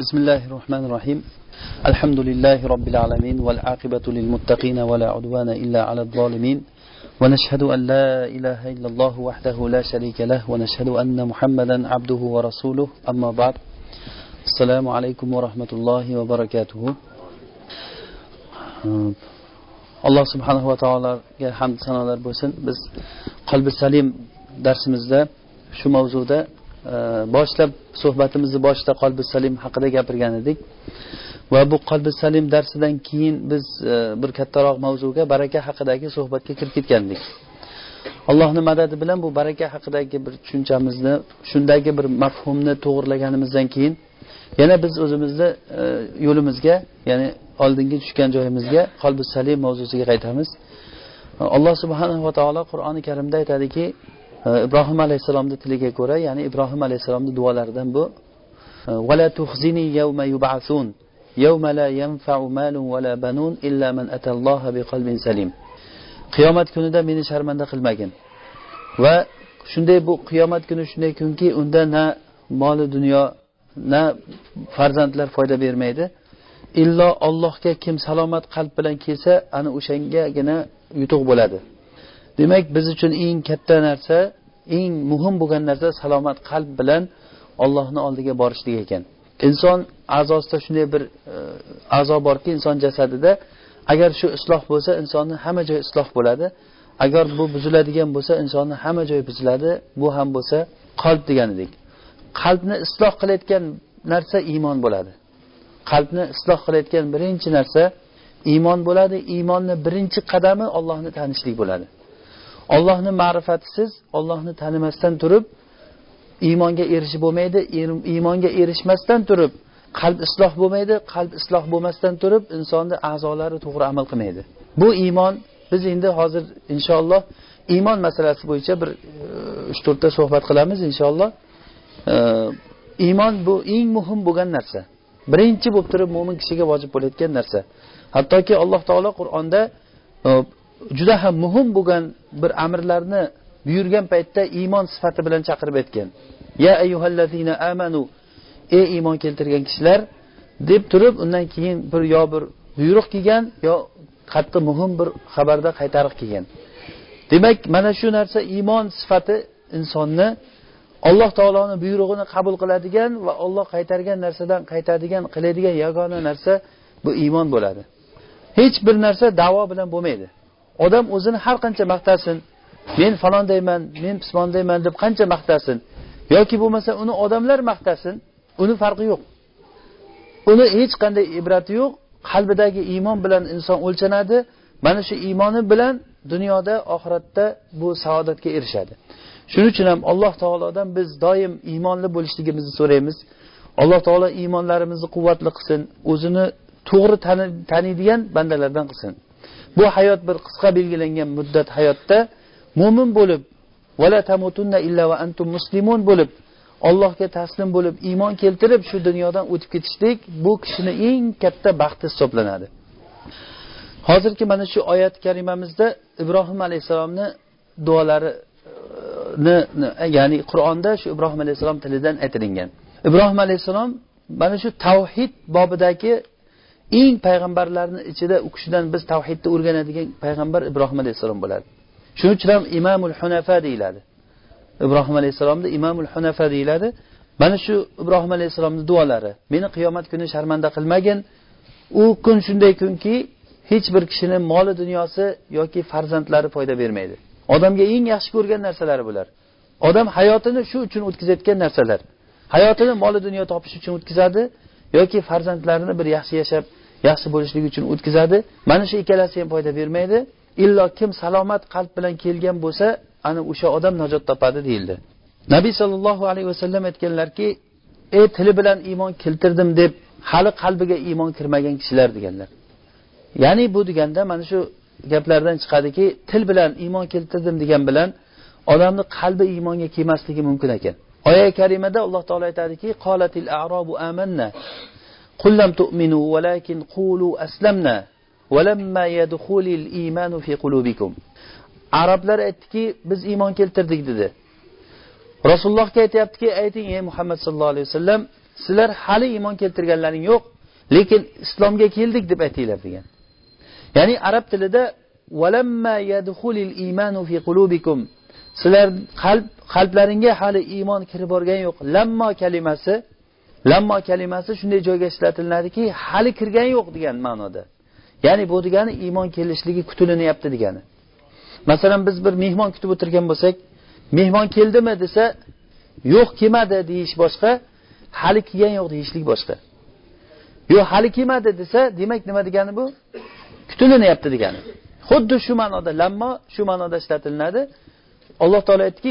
بسم الله الرحمن الرحيم. الحمد لله رب العالمين والعاقبة للمتقين ولا عدوان إلا على الظالمين. ونشهد أن لا إله إلا الله وحده لا شريك له ونشهد أن محمدا عبده ورسوله. أما بعد السلام عليكم ورحمة الله وبركاته. alloh subhanahu va taologa hamd sanolar bo'lsin biz qalbi salim darsimizda shu mavzuda boshlab suhbatimizni boshida qalbi salim haqida gapirgan edik. Va bu qalbi salim darsidan keyin biz e, bir kattaroq mavzuga baraka haqidagi suhbatga kirib ketgandik. Allohni madadi bilan bu baraka haqidagi bir tushunchamizni shundagi bir mafhumni to'g'irlaganimizdan keyin yana biz o'zimizni e, yo'limizga ya'ni oldingi tushgan joyimizga qalbi salim mavzusiga qaytamiz. Alloh subhanahu va taolo qur'oni karimda aytadiki ibrohim alayhissalomni tiliga ko'ra ya'ni ibrohim alayhissalomni duolaridan bu vala tuhzini yawma yub'athun yawma la yanfa'u malun wala banun illa man atalloha biqalbin salim. Qiyomat kunida meni sharmanda qilmagin. Va shunday bu qiyomat kuni shunday kunki unda na moli dunyo na farzandlar foyda bermaydi. Illo ollohga kim salomat qalb bilan kelsa ana o'shangagina yutuq bo'ladi. Demak biz uchun eng katta narsa eng muhim bo'lgan narsa salomat qalb bilan ollohni oldiga borishlik ekan. Inson a'zosida shunday bir e, a'zo borki inson jasadida agar shu isloh bo'lsa insonni hamma joyi isloh bo'ladi. Agar bu buziladigan bo'lsa insonni hamma joyi buziladi. Bu ham bo'lsa qalb deganidek qalbni isloh qilayotgan narsa iymon bo'ladi. Qalbni isloh qilayotgan birinchi narsa iymon bo'ladi. Iymonni birinchi qadami ollohni tanishlik bo'ladi. Ollohni ma'rifatisiz ollohni tanimasdan turib iymonga erishib bo'lmaydi er-, iymonga erishmasdan turib qalb isloh bo'lmaydi qalb isloh bo'lmasdan turib insonni a'zolari to'g'ri amal qilmaydi. Bu iymon biz endi hozir inshaalloh iymon masalasi bo'yicha bir e, uch to'rtta suhbat qilamiz inshaalloh. E, iymon bu eng muhim bo'lgan narsa. Birinchi bo'lib turib mo'min kishiga vojib bo'layotgan narsa. Hattoki alloh taolo qur'onda e, juda ham muhim bo'lgan bir amrlarni buyurgan paytda iymon sifati bilan chaqirib aytgan. Ya ayyuhallazina amanu ey iymon keltirgan kishilar deb turib undan keyin bir yo bir buyruq kelgan yo qattiq muhim bir xabarda qaytariq kelgan. Demak mana shu narsa iymon sifati insonni alloh taoloni buyrug'ini qabul qiladigan va olloh qaytargan narsadan qaytadigan qiladigan yagona narsa bu iymon bo'ladi. Hech bir narsa davo bilan bo'lmaydi. Odam o'zini har qancha maqtasin. Men falondayman men pismondayman deb qancha maqtasin. Yoki bo'lmasa uni odamlar maqtasin uni farqi yo'q. Uni hech qanday ibrati yo'q. Qalbidagi iymon bilan inson o'lchanadi. Mana shu iymoni bilan dunyoda oxiratda bu saodatga erishadi. Shuning uchun ham alloh taolodan biz doim iymonli bo'lishligimizni so'raymiz. Alloh taolo iymonlarimizni quvvatli qilsin o'zini to'g'ri taniydigan bandalardan qilsin. Bu hayot bir qisqa belgilangan muddat hayotda mo'min bo'lib vala tamutunna illa va antum muslimun bo'lib allohga taslim bo'lib iymon keltirib shu dunyodan o'tib ketishlik bu kishini eng katta baxti hisoblanadi. Hozirgi mana shu oyat karimamizda ibrohim alayhissalomni duolari ya'ni qur'onda shu ibrohim alayhissalom tilidan aytilingan. Ibrohim alayhissalom mana shu tavhid bobidagi eng payg'ambarlarni ichida u kishidan biz tavhidni o'rganadigan payg'ambar ibrohim alayhissalom bo'ladi. Shuning uchun ham imomul hunafa deyiladi. Ibrohim alayhissalomni imomul hunafa deyiladi. Mana shu ibrohim alayhissalomni duolari meni qiyomat kuni sharmanda qilmagin. U kun shunday kunki hech bir kishini moli dunyosi yoki farzandlari foyda bermaydi. Odamga eng yaxshi ko'rgan narsalari bular. Odam hayotini shu uchun o'tkazayotgan narsalar. Hayotini moli dunyo topish uchun o'tkazadi yoki farzandlarini bir yaxshi yashab yaxshi bo'lishligi uchun o'tkazadi. Mana shu ikkalasi ham foyda bermaydi. Illo kim salomat qalb bilan kelgan bo'lsa ana o'sha odam najot topadi deyildi. Nabiy sollallohu alayhi vasallam aytganlarki ey tili bilan iymon keltirdim deb hali qalbiga iymon kirmagan kishilar deganlar. Ya'ni bu deganda mana shu gaplardan chiqadiki til bilan iymon keltirdim degan bilan odamni qalbi iymonga kelmasligi mumkin ekan. Oya karimada alloh taolo aytadiki qolatil arobu amanna. Qullam tu'minu valakin qulu aslamna ولما يدخل iymanu fi qulubikum arablar aytdiki biz iymon keltirdik dedi. Rasulullohga aytyaptiki ayting ey muhammad sallallohu alayhi vasallam sizlar hali iymon keltirganlaring yo'q lekin islomga keldik deb aytinglar degan. Ya'ni arab tilida valamma yadxulil iymanu fi qulubikum sizlar qalb qalblaringga hali iymon kirib borgan yo'q. Lammo kalimasi lammo kalimasi shunday joyga ishlatiladiki hali kirgani yo'q degan ma'noda. Ya'ni bu degani iymon kelishligi kutilinyapti degani. Masalan biz bir mehmon kutib o'tirgan bo'lsak mehmon keldimi desa yo'q kelmadi deyish boshqa hali kelgani yo'q deyishlik boshqa. Yo'q hali kelmadi desa demak nima degani bu? Kutilinyapti degani. Xuddi shu ma'noda lammo shu ma'noda ishlatilinadi alloh taolo aytdiki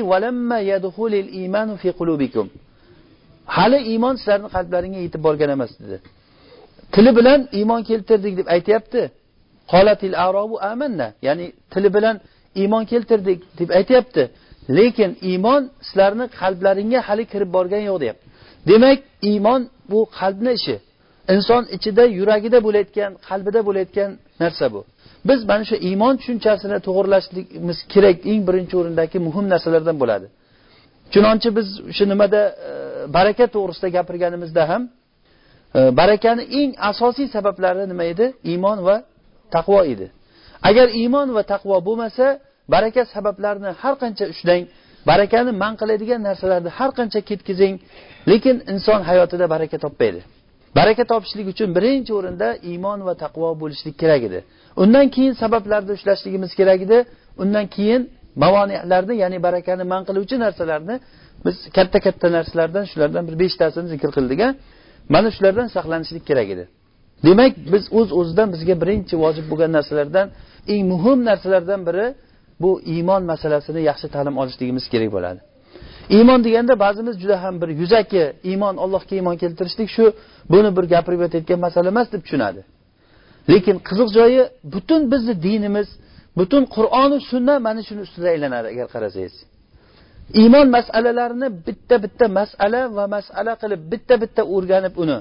hali iymon sizlarni qalblaringga yetib borgan emas dedi. Tili bilan iymon keltirdik deb aytyapti. Qolatil arobu amanna. Ya'ni tili bilan iymon keltirdik deb aytyapti. Lekin iymon sizlarni qalblaringga hali kirib borgani yo'q deyapti. Demak iymon bu qalbni ishi. Inson ichida yuragida bo'layotgan qalbida bo'layotgan narsa bu. Biz mana shu iymon tushunchasini to'g'irlashligimiz kerak eng birinchi o'rindagi muhim narsalardan bo'ladi. Chunonchi biz o'sha nimada e, baraka to'g'risida gapirganimizda ham e, barakani eng asosiy sabablari nima edi? Iymon va taqvo edi. Agar iymon va taqvo bo'lmasa baraka sabablarini har qancha ushlang barakani man qiladigan narsalarni har qancha ketkizing. Lekin inson hayotida baraka topmaydi. Baraka topishlik uchun birinchi o'rinda iymon va taqvo bo'lishlik kerak edi. Undan keyin sabablarni ushlashligimiz kerak edi. Undan keyin mavonilarni ya'ni barakani man qiluvchi narsalarni biz katta katta narsalardan shulardan bir beshtasini zikr qildik mana shulardan saqlanishlik kerak edi. Demak biz o'z uz o'zidan bizga birinchi vojib bo'lgan narsalardan eng muhim narsalardan biri bu iymon masalasini yaxshi ta'lim olishligimiz kerak bo'ladi. Iymon deganda ba'zimiz juda ham bir yuzaki iymon allohga iymon keltirishlik shu buni bir gapirib aytayotgan masala emas deb tushunadi. Lekin qiziq joyi butun bizni dinimiz butun qur'oni sunna mana shuni ustida aylanadi agar qarasangiz. Iymon masalalarini bitta bitta masala va masala qilib bitta bitta o'rganib uni.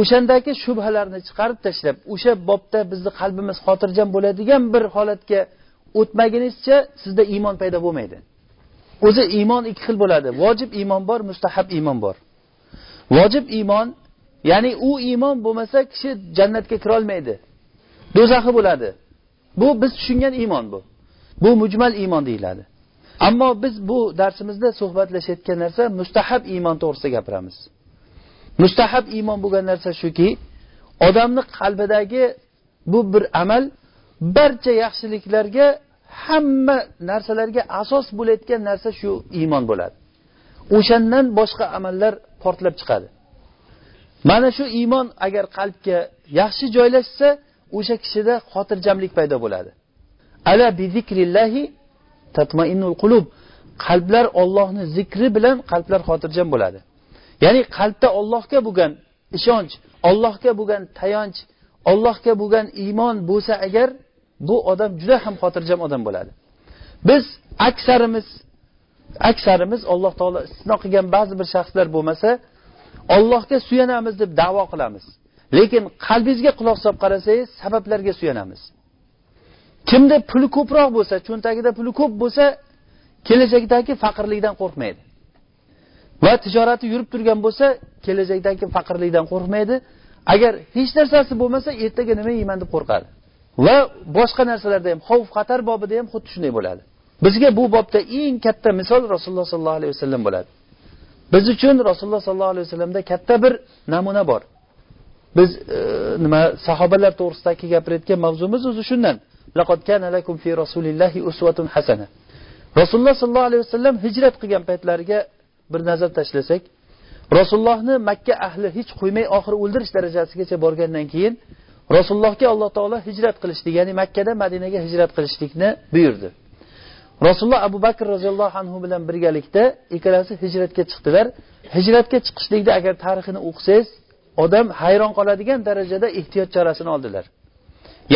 O'shandagi shubhalarni chiqarib tashlab o'sha bobda bizni qalbimiz xotirjam bo'ladigan bir holatga o'tmagunizcha sizda iymon paydo bo'lmaydi. O'zi iymon ikki xil bo'ladi. Vojib iymon bor mustahab iymon bor. Vojib iymon ya'ni u iymon bo'lmasa kishi jannatga kirolmaydi. Do'zaxi bo'ladi. Bu biz tushungan iymon bu. Bu mujmal iymon deyiladi. Ammo biz bu darsimizda suhbatlashayotgan narsa mustahab iymon to'g'risida gapiramiz. Mustahab iymon bo'lgan narsa shuki odamni qalbidagi bu bir amal barcha yaxshiliklarga hamma narsalarga asos bo'layotgan narsa shu iymon bo'ladi. O'shandan boshqa amallar portlab chiqadi. Mana shu iymon agar qalbga yaxshi joylashsa o'sha kishida xotirjamlik paydo bo'ladi. Ala bi zikrillahi tatmainnul qulub. Qalblar Allohni zikri bilan qalblar xotirjam bo'ladi. Ya'ni qalbda Allohga bo'lgan ishonch Allohga bo'lgan tayanch Allohga bo'lgan iymon bo'lsa agar bu odam juda ham xotirjam odam bo'ladi. Biz aksarimiz aksarimiz alloh taolo istisno qilgan ba'zi bir shaxslar bo'lmasa ollohga suyanamiz deb davo qilamiz. Lekin qalbingizga quloq solib qarasangiz sabablarga suyanamiz. Kimda puli ko'proq bo'lsa cho'ntagida puli ko'p bo'lsa kelajakdagi faqirlikdan qo'rqmaydi. Va tijorati yurib turgan bo'lsa kelajakdagi faqirlikdan qo'rqmaydi. Agar hech narsasi bo'lmasa ertaga nima yeyman deb qo'rqadi. Va boshqa narsalarda ham xavf xatar bobida ham xuddi shunday bo'ladi. Bizga bu bobda eng katta misol rasululloh sollallohu alayhi vasallam bo'ladi. Biz uchun rasululloh sollallohu alayhi vasallamda katta bir namuna bor. Biz e, nima sahobalar to'g'risidagi gapirayotgan mavzumiz o'zi shundan. Rasululloh sollallohu alayhi vasallam hijrat qilgan paytlariga bir nazar tashlasak rasulullohni makka ahli hech qo'ymay oxiri o'ldirish darajasigacha borgandan keyin rasulullohga alloh taolo hijrat qilishlik ya'ni makkadan madinaga hijrat qilishlikni buyurdi. Rasululloh abu bakr roziyallohu anhu bilan birgalikda ikkalasi hijratga chiqdilar. Hijratga chiqishlikda agar tarixini o'qisangiz odam hayron qoladigan darajada ehtiyot chorasini oldilar.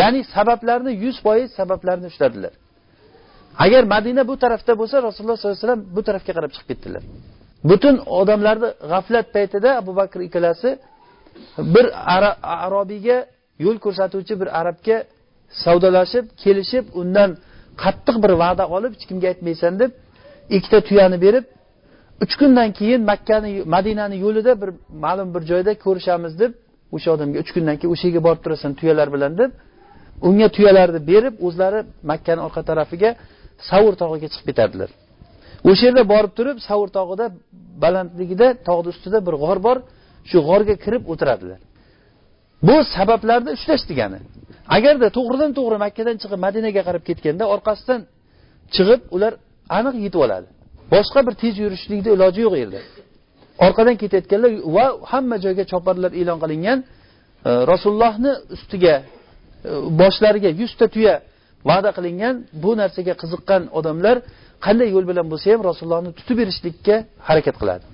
Ya'ni sabablarni yuz foiz sabablarni ushladilar. Agar madina bu tarafda bo'lsa rasululloh sollallohu alayhi vasallam bu tarafga qarab chiqib ketdilar. Butun odamlarni g'aflat paytida abu bakr ikkalasi bir arobiyga yo'l ko'rsatuvchi bir arabga savdolashib kelishib undan qattiq bir va'da olib hech kimga aytmaysan deb ikkita tuyani berib uch kundan keyin makkani madinani yo'lida bir ma'lum bir joyda ko'rishamiz deb o'sha odamga uch kundan keyin o'sha yerga borib turasan tuyalar bilan deb unga tuyalarni berib o'zlari makkani orqa tarafiga savur tog'iga chiqib ketardilar. O'sha yerda borib turib savur tog'ida balandligida tog'ni ustida bir g'or bor shu g'orga kirib o'tiradilar. Bu sabablarni ushlash degani agarda to'g'ridan to'g'ri makkadan chiqib madinaga qarab ketganda orqasidan chiqib ular aniq yetib oladi. Boshqa bir tez yurishlikni iloji yo'q yerda. Orqadan ketayotganlar va hamma joyga choparlar e'lon qilingan e, rasulullohni ustiga E, boshlariga yuzta tuya va'da qilingan bu narsaga qiziqqan odamlar qanday yo'l bilan bo'lsa ham rasulullohni tutib berishlikka harakat qiladi.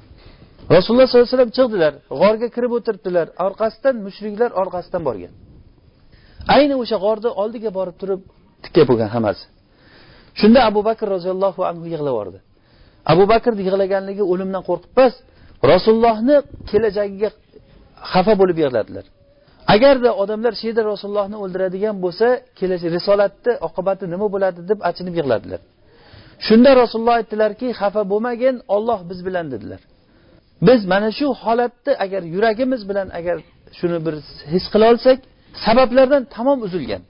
Rasululloh sollallohu alayhi vasallam chiqdilar g'orga kirib o'tiribdilar orqasidan mushriklar orqasidan borgan. Ayni o'sha g'orni oldiga borib turib tikka bo'lgan hammasi. Shunda abu bakr roziyallohu anhu yig'lab yubordi. Abu bakr yig'laganligi o'limdan qo'rqib emas rasulullohni kelajagiga xafa bo'lib yig'ladilar. Agarda odamlar shu yerda rasulullohni o'ldiradigan bo'lsa kelajak risolatni oqibati nima bo'ladi deb achinib yig'ladilar. Shunda rasululloh aytdilarki xafa bo'lmagin olloh biz bilan dedilar. Biz mana shu holatni agar yuragimiz bilan agar shuni bir his qila olsak sabablardan tamom uzilgan.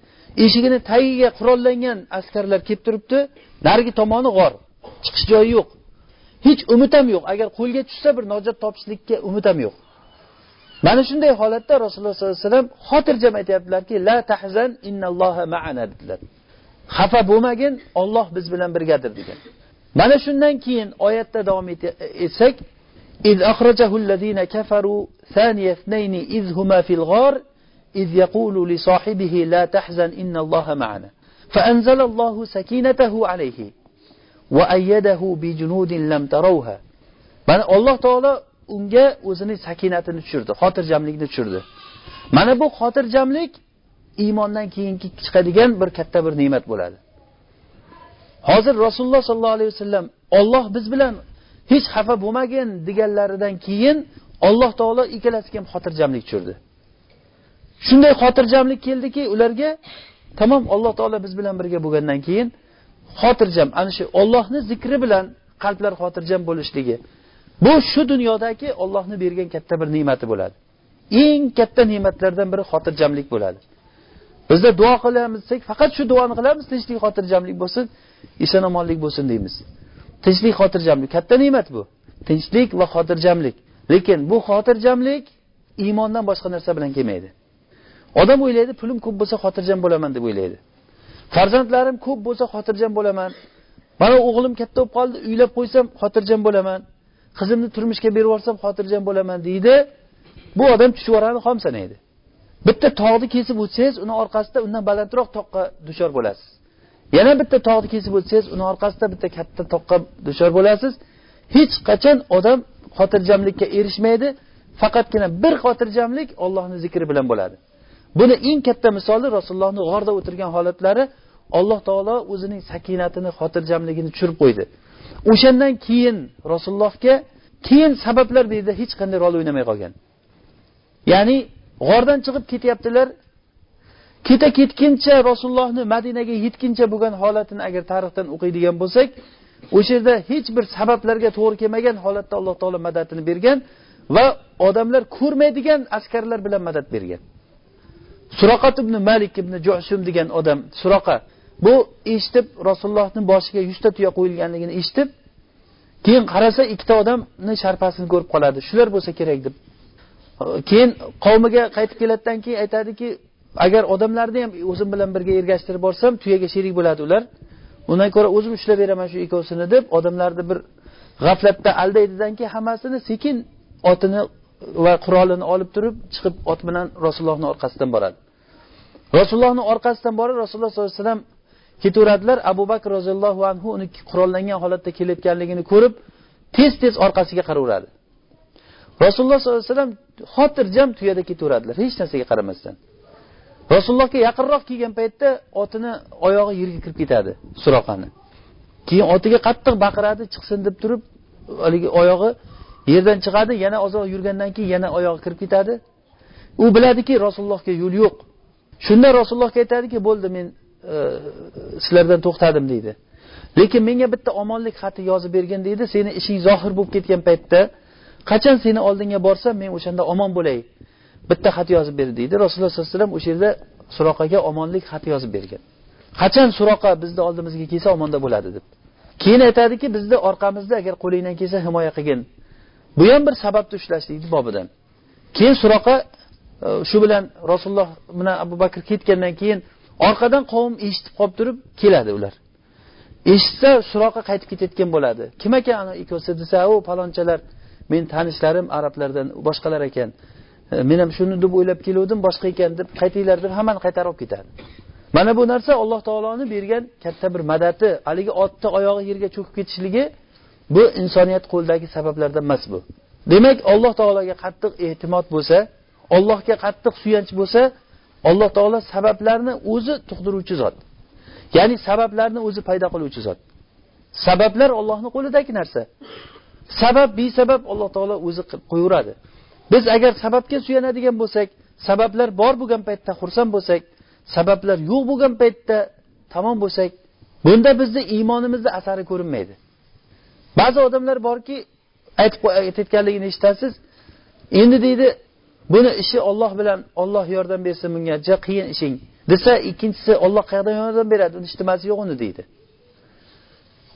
Eshigini tagiga qurollangan askarlar kelib turibdi narigi tomoni g'or chiqish joyi yo'q. Hech umid ham yo'q. Agar qo'lga tushsa bir najot topishlikka umid ham yo'q. mana shunday holatda rasululloh sollallohu alayhi vasallam xotirjam aytyaptilarki la tahzan innalloha ma'ana dedilar xafa bo'lmagin olloh biz bilan birgadir degan mana shundan keyin oyatda davom etsak إذ أخرجه الذين كفروا ثاني اثنين إذ هما في الغار إذ يقول لصاحبه لا تحزن إن الله معنا فأنزل الله سكينته عليه وأيده بجنود لم تروها mana alloh taolo unga o'zining sakinatini tushirdi xotirjamlikni tushirdi. Mana bu xotirjamlik iymondan keyingi chiqadigan bir katta bir ne'mat bo'ladi. Hozir rasululloh sollallohu alayhi vasallam olloh biz bilan hech xafa bo'lmagin deganlaridan keyin alloh taolo ikkalasiga ham xotirjamlik tushirdi. Shunday xotirjamlik keldiki ularga tamom alloh taolo biz bilan birga bo'lgandan keyin xotirjam ana shu ollohni zikri bilan qalblar xotirjam bo'lishligi bu shu dunyodagi ollohni bergan katta bir ne'mati bo'ladi. Eng katta ne'matlardan biri xotirjamlik bo'ladi. Bizda duo qilamizsak, faqat shu duoni qilamiz tinchlik xotirjamlik bo'lsin eson omonlik bo'lsin deymiz. Tinchlik xotirjamlik katta ne'mat bu. Tinchlik va xotirjamlik. Lekin bu xotirjamlik iymondan boshqa narsa bilan kelmaydi. Odam o'ylaydi pulim ko'p bo'lsa xotirjam bo'laman deb o'ylaydi. Farzandlarim ko'p bo'lsa xotirjam bo'laman. Mana o'g'lim katta bo'lib qoldi uylab qo'ysam xotirjam bo'laman. Qizimni turmushga berib yuborsam xotirjam bo'laman deydi. Bu odam chuchvarani xom sanaydi bitta tog'ni kesib o'tsangiz uni orqasida undan balandroq toqqa duchor bo'lasiz. Yana bitta tog'ni kesib o'tsangiz uni orqasida bitta katta toqqa duchor bo'lasiz. Hech qachon odam xotirjamlikka erishmaydi. Faqatgina bir xotirjamlik ollohni zikri bilan bo'ladi. Buni eng katta misoli rasulullohni g'orda o'tirgan holatlari alloh taolo o'zining sakinatini xotirjamligini tushirib qo'ydi. O'shandan keyin rasulullohga keyin sabablar bu yerda hech qanday rol o'ynamay qolgan. Ya'ni g'ordan chiqib ketyaptilar. Keta ketguncha rasulullohni madinaga yetguncha bo'lgan holatini agar tarixdan o'qiydigan bo'lsak o'sha yerda hech bir sabablarga to'g'ri kelmagan holatda alloh taolo madadini bergan va odamlar ko'rmaydigan askarlar bilan madad bergan. Suroqat ibn malik ibn jushum degan odam suroqa bu eshitib rasulullohni boshiga yuzta tuya qo'yilganligini eshitib keyin qarasa ikkita odamni sharpasini ko'rib qoladi. Shular bo'lsa kerak deb. Keyin qavmiga qaytib keladidan keyin aytadiki agar odamlarni ham o'zim bilan birga ergashtirib borsam tuyaga sherik bo'ladi ular. Undan ko'ra o'zim ushlab beraman shu ikkovsini deb odamlarni bir g'aflatda aldaydidan keyin hammasini sekin otini va qurolini olib turib chiqib ot bilan rasulullohni orqasidan boradi. Rasulullohni orqasidan borib rasululloh sollallohu alayhi vasallam ketaveradilar abu bakr roziyallohu anhu uni qurollangan holatda kelayotganligini ko'rib tez tez orqasiga qaraveradi. Rasululloh sollallohu alayhi vasallam xotirjam tuyada ketaveradilar hech narsaga qaramasdan. Rasulullohga yaqinroq kelgan paytda otini oyog'i yerga kirib ketadi suroqani. Keyin otiga qattiq baqiradi chiqsin deb turib haligi oyog'i yerdan chiqadi yana ozroq yurgandan keyin yana oyog'i kirib ketadi. U biladiki rasulullohga yo'l yo'q. Shunda rasulullohga aytadiki bo'ldi men sizlardan to'xtadim deydi. Lekin menga bitta omonlik xati yozib bergin deydi seni ishing zohir bo'lib ketgan paytda qachon seni oldingga borsam men o'shanda omon bo'lay. Bitta xat yozib ber deydi. Rasululloh sollallohu alayhi vasallam o'sha yerda suroqaga omonlik xati yozib bergan qachon suroqa bizni oldimizga kelsa omonda bo'ladi deb. Keyin aytadiki bizni orqamizda agar qo'lingdan kelsa himoya qilgin. Bu ham bir sababni ushlashlikni bobidan. Keyin suroqa shu bilan rasululloh bilan abu bakr ketgandan keyin orqadan qavm eshitib qolib turib keladi ular. Eshitsa suroqqa qaytib ketayotgan bo'ladi. Kim ekan ana ikkovsi desa u palonchalar men tanishlarim arablardan boshqalar ekan. E, men ham shuni deb o'ylab keluvdim boshqa ekan deb qaytinglar deb hammani qaytarib olib ketadi. Mana bu narsa alloh taoloni bergan katta bir madati haligi otni oyog'i yerga cho'kib ketishligi bu insoniyat qo'lidagi sabablardan emas bu. Demak alloh taologa qattiq e'timod bo'lsa allohga qattiq suyanch bo'lsa alloh taolo sabablarni o'zi tug'diruvchi zot. Ya'ni sabablarni o'zi paydo qiluvchi zot. Sabablar ollohni qo'lidagi narsa. Sabab besabab alloh taolo o'zi qilib qo'yaveradi biz agar sababga suyanadigan bo'lsak sabablar bor bo'lgan paytda xursand bo'lsak sabablar yo'q bo'lgan paytda tamom bo'lsak bunda bizni iymonimizni asari ko'rinmaydi. Ba'zi odamlar borki aytib aytayotganligini eshitasiz endi deydi buni ishi olloh bilan olloh yordam bersin bunga. Juda qiyin ishing. Desa ikkinchisi olloh qayerdan yordam beradi? Uni hech nimasi yo'q uni deydi.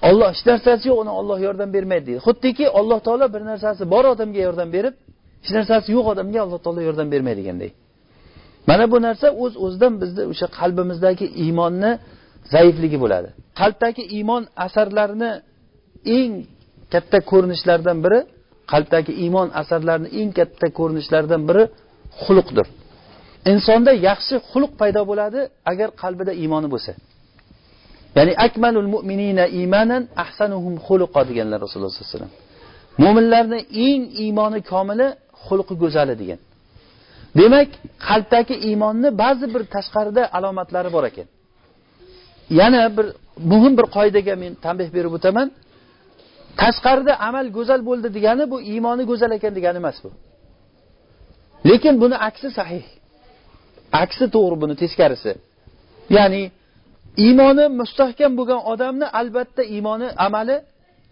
Olloh hech narsasi yo'q uni olloh yordam bermaydi deydi. Xuddiki alloh taolo bir narsasi bor odamga yordam berib hech narsasi yo'q odamga alloh taolo yordam bermaydiganday mana bu narsa o'z uz o'zidan bizni o'sha qalbimizdagi iymonni zaifligi bo'ladi. Qalbdagi iymon asarlarini eng katta ko'rinishlaridan biri qalbdagi iymon asarlarini eng katta ko'rinishlaridan biri xulqdir insonda yaxshi xulq paydo bo'ladi agar qalbida iymoni bo'lsa. Ya'ni akmalul mu'minina imanan ahsanuhum xuluqa deganlar rasululloh sollallohu alayhi vasallam. Mo'minlarni eng iymoni komili xulqi go'zali degan. Demak qalbdagi iymonni ba'zi bir tashqarida alomatlari bor ekan. Yana bir muhim bir qoidaga men tanbeh berib o'taman. Tashqarida amal go'zal bo'ldi degani bu iymoni go'zal ekan degani emas bu. Lekin buni aksi sahih aksi to'g'ri buni teskarisi. Ya'ni iymoni mustahkam bo'lgan odamni albatta iymoni amali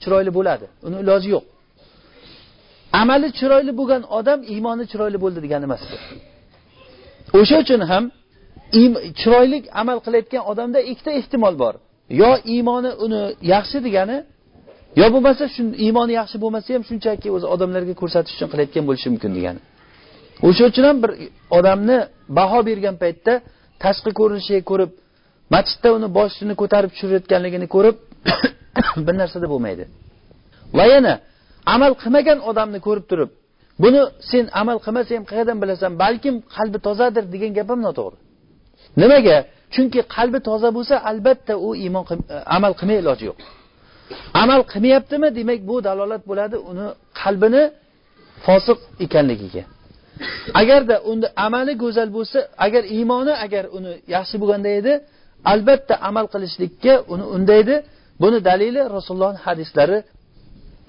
chiroyli bo'ladi. Uni iloji yo'q. Amali chiroyli bo'lgan odam iymoni chiroyli bo'ldi degani emas o'sha uchun ham chiroyli amal qilayotgan odamda ikkita ehtimol bor. Yo iymoni uni yaxshi degani yo bo'lmasa shu iymoni yaxshi bo'lmasa ham shunchaki o'zi odamlarga ko'rsatish uchun qilayotgan bo'lishi mumkin degani. O'sha uchun ham bir odamni baho bergan paytda tashqi ko'rinishiga ko'rib masjidda uni boshini ko'tarib tushirayotganligini ko'rib bir narsada bo'lmaydi. Va yana amal qilmagan odamni ko'rib turib buni sen amal qilmasa ham qayerdan bilasan balkim qalbi tozadir degan gap ham noto'g'ri. Nimaga? Chunki qalbi toza bo'lsa albatta u iymon amal qilmay iloji yo'q. Amal qilmayaptimi? Demak bu dalolat bo'ladi uni qalbini fosiq ekanligiga. Agarda unda amali go'zal bo'lsa agar iymoni agar uni yaxshi bo'lganda edi albatta amal qilishlikka uni undaydi. Buni dalili rasulullohni hadislari.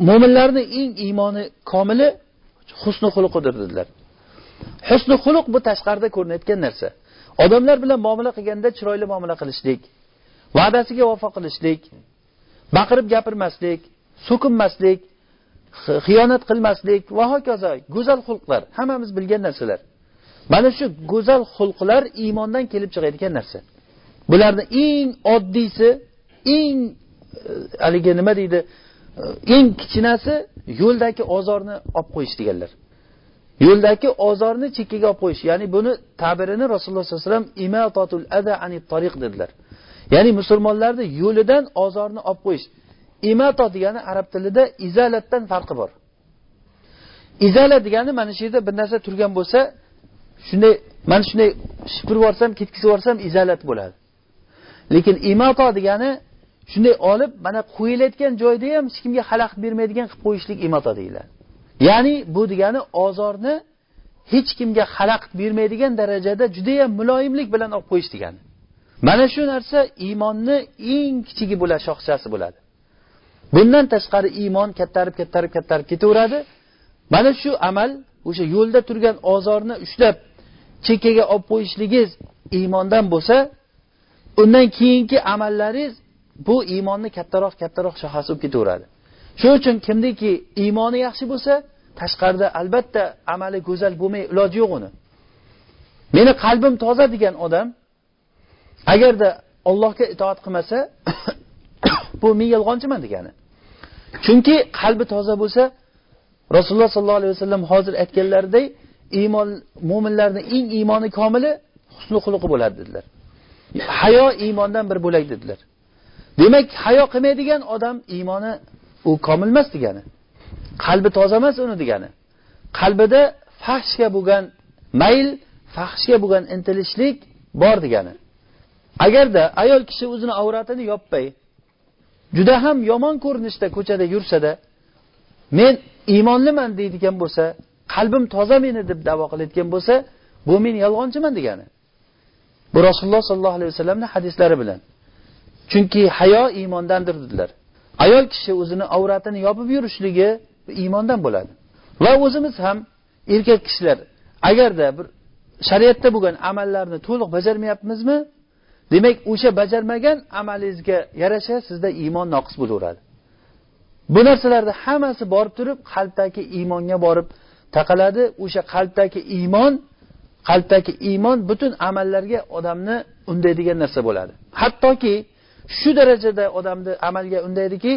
Mo'minlarni eng iymoni komili husni xulqidir dedilar. Husni xuluq bu tashqarida ko'rinayotgan narsa. Odamlar bilan muomala qilganda chiroyli muomala qilishlik va'dasiga vafo qilishlik baqirib gapirmaslik so'kinmaslik xiyonat qilmaslik va hokazo go'zal xulqlar hammamiz bilgan narsalar. Mana shu go'zal xulqlar iymondan kelib chiqadigan narsa. Bularni eng oddiysi eng e, haligi nima deydi e, eng kichkinasi yo'ldagi ozorni olib qo'yish deganlar. Yo'ldagi ozorni chekkaga olib qo'yish ya'ni buni tabirini rasululloh sollallohu alayhi vasallam imatotul ada ani tariq dedilar. Ya'ni musulmonlarni yo'lidan ozorni olib qo'yish. Imato degani arab tilida izalatdan farqi bor. Izala degani mana shu yerda bir narsa turgan bo'lsa shunday mana shunday shipirib yuborsam ketkizib yuborsam izalat bo'ladi. Lekin imato degani shunday olib mana qo'yilayotgan joyda ham hech kimga xalaqit bermaydigan qilib qo'yishlik imato deyiladi. Ya'ni bu degani ozorni hech kimga xalaqit bermaydigan darajada judayam muloyimlik bilan olib qo'yish degani. Mana shu narsa iymonni eng kichigi bo'ladi shoxchasi bo'ladi. Bundan tashqari iymon kattarib kattarib kattarib ketaveradi. Mana shu amal o'sha yo'lda turgan ozorni ushlab chekkaga olib qo'yishligingiz iymondan bo'lsa undan keyingi amallaringiz bu iymonni kattaroq kattaroq shoxasi bo'lib ketaveradi. Shuning uchun kimniki iymoni yaxshi bo'lsa tashqarida albatta amali go'zal bo'lmay iloji yo'q uni. Meni qalbim toza degan odam agarda ollohga itoat qilmasa bu men yolg'onchiman degani. Chunki qalbi toza bo'lsa rasululloh sollallohu alayhi vasallam hozir aytganlaridek iymon mo'minlarni eng iymoni komili husni xuluqi bo'ladi dedilar. Hayo iymondan bir bo'lak dedilar. Demak hayo qilmaydigan odam iymoni u komil emas degani. Qalbi toza emas uni degani. Qalbida fahshga bo'lgan mayl fahshga bo'lgan intilishlik bor degani. Agarda ayol kishi o'zini avratini yoppay juda ham yomon ko'rinishda ko'chada yursada men iymonliman deydigan bo'lsa qalbim toza meni deb davo qilayotgan bo'lsa bu men yolg'onchiman degani. Bu rasululloh sollallohu alayhi vasallamni hadislari bilan. Chunki hayo iymondandir dedilar. Ayol kishi o'zini avratini yopib yurishligi iymondan bo'ladi. Va o'zimiz ham erkak kishilar agarda bir shariatda bo'lgan amallarni to'liq bajarmayapmizmi demak o'sha bajarmagan amalingizga yarasha sizda iymon noqis bo'laveradi. Bu narsalarni hammasi borib turib qalbdagi iymonga borib taqaladi. O'sha qalbdagi iymon qalbdagi iymon butun amallarga odamni undaydigan narsa bo'ladi. Hattoki shu darajada odamni amalga undaydiki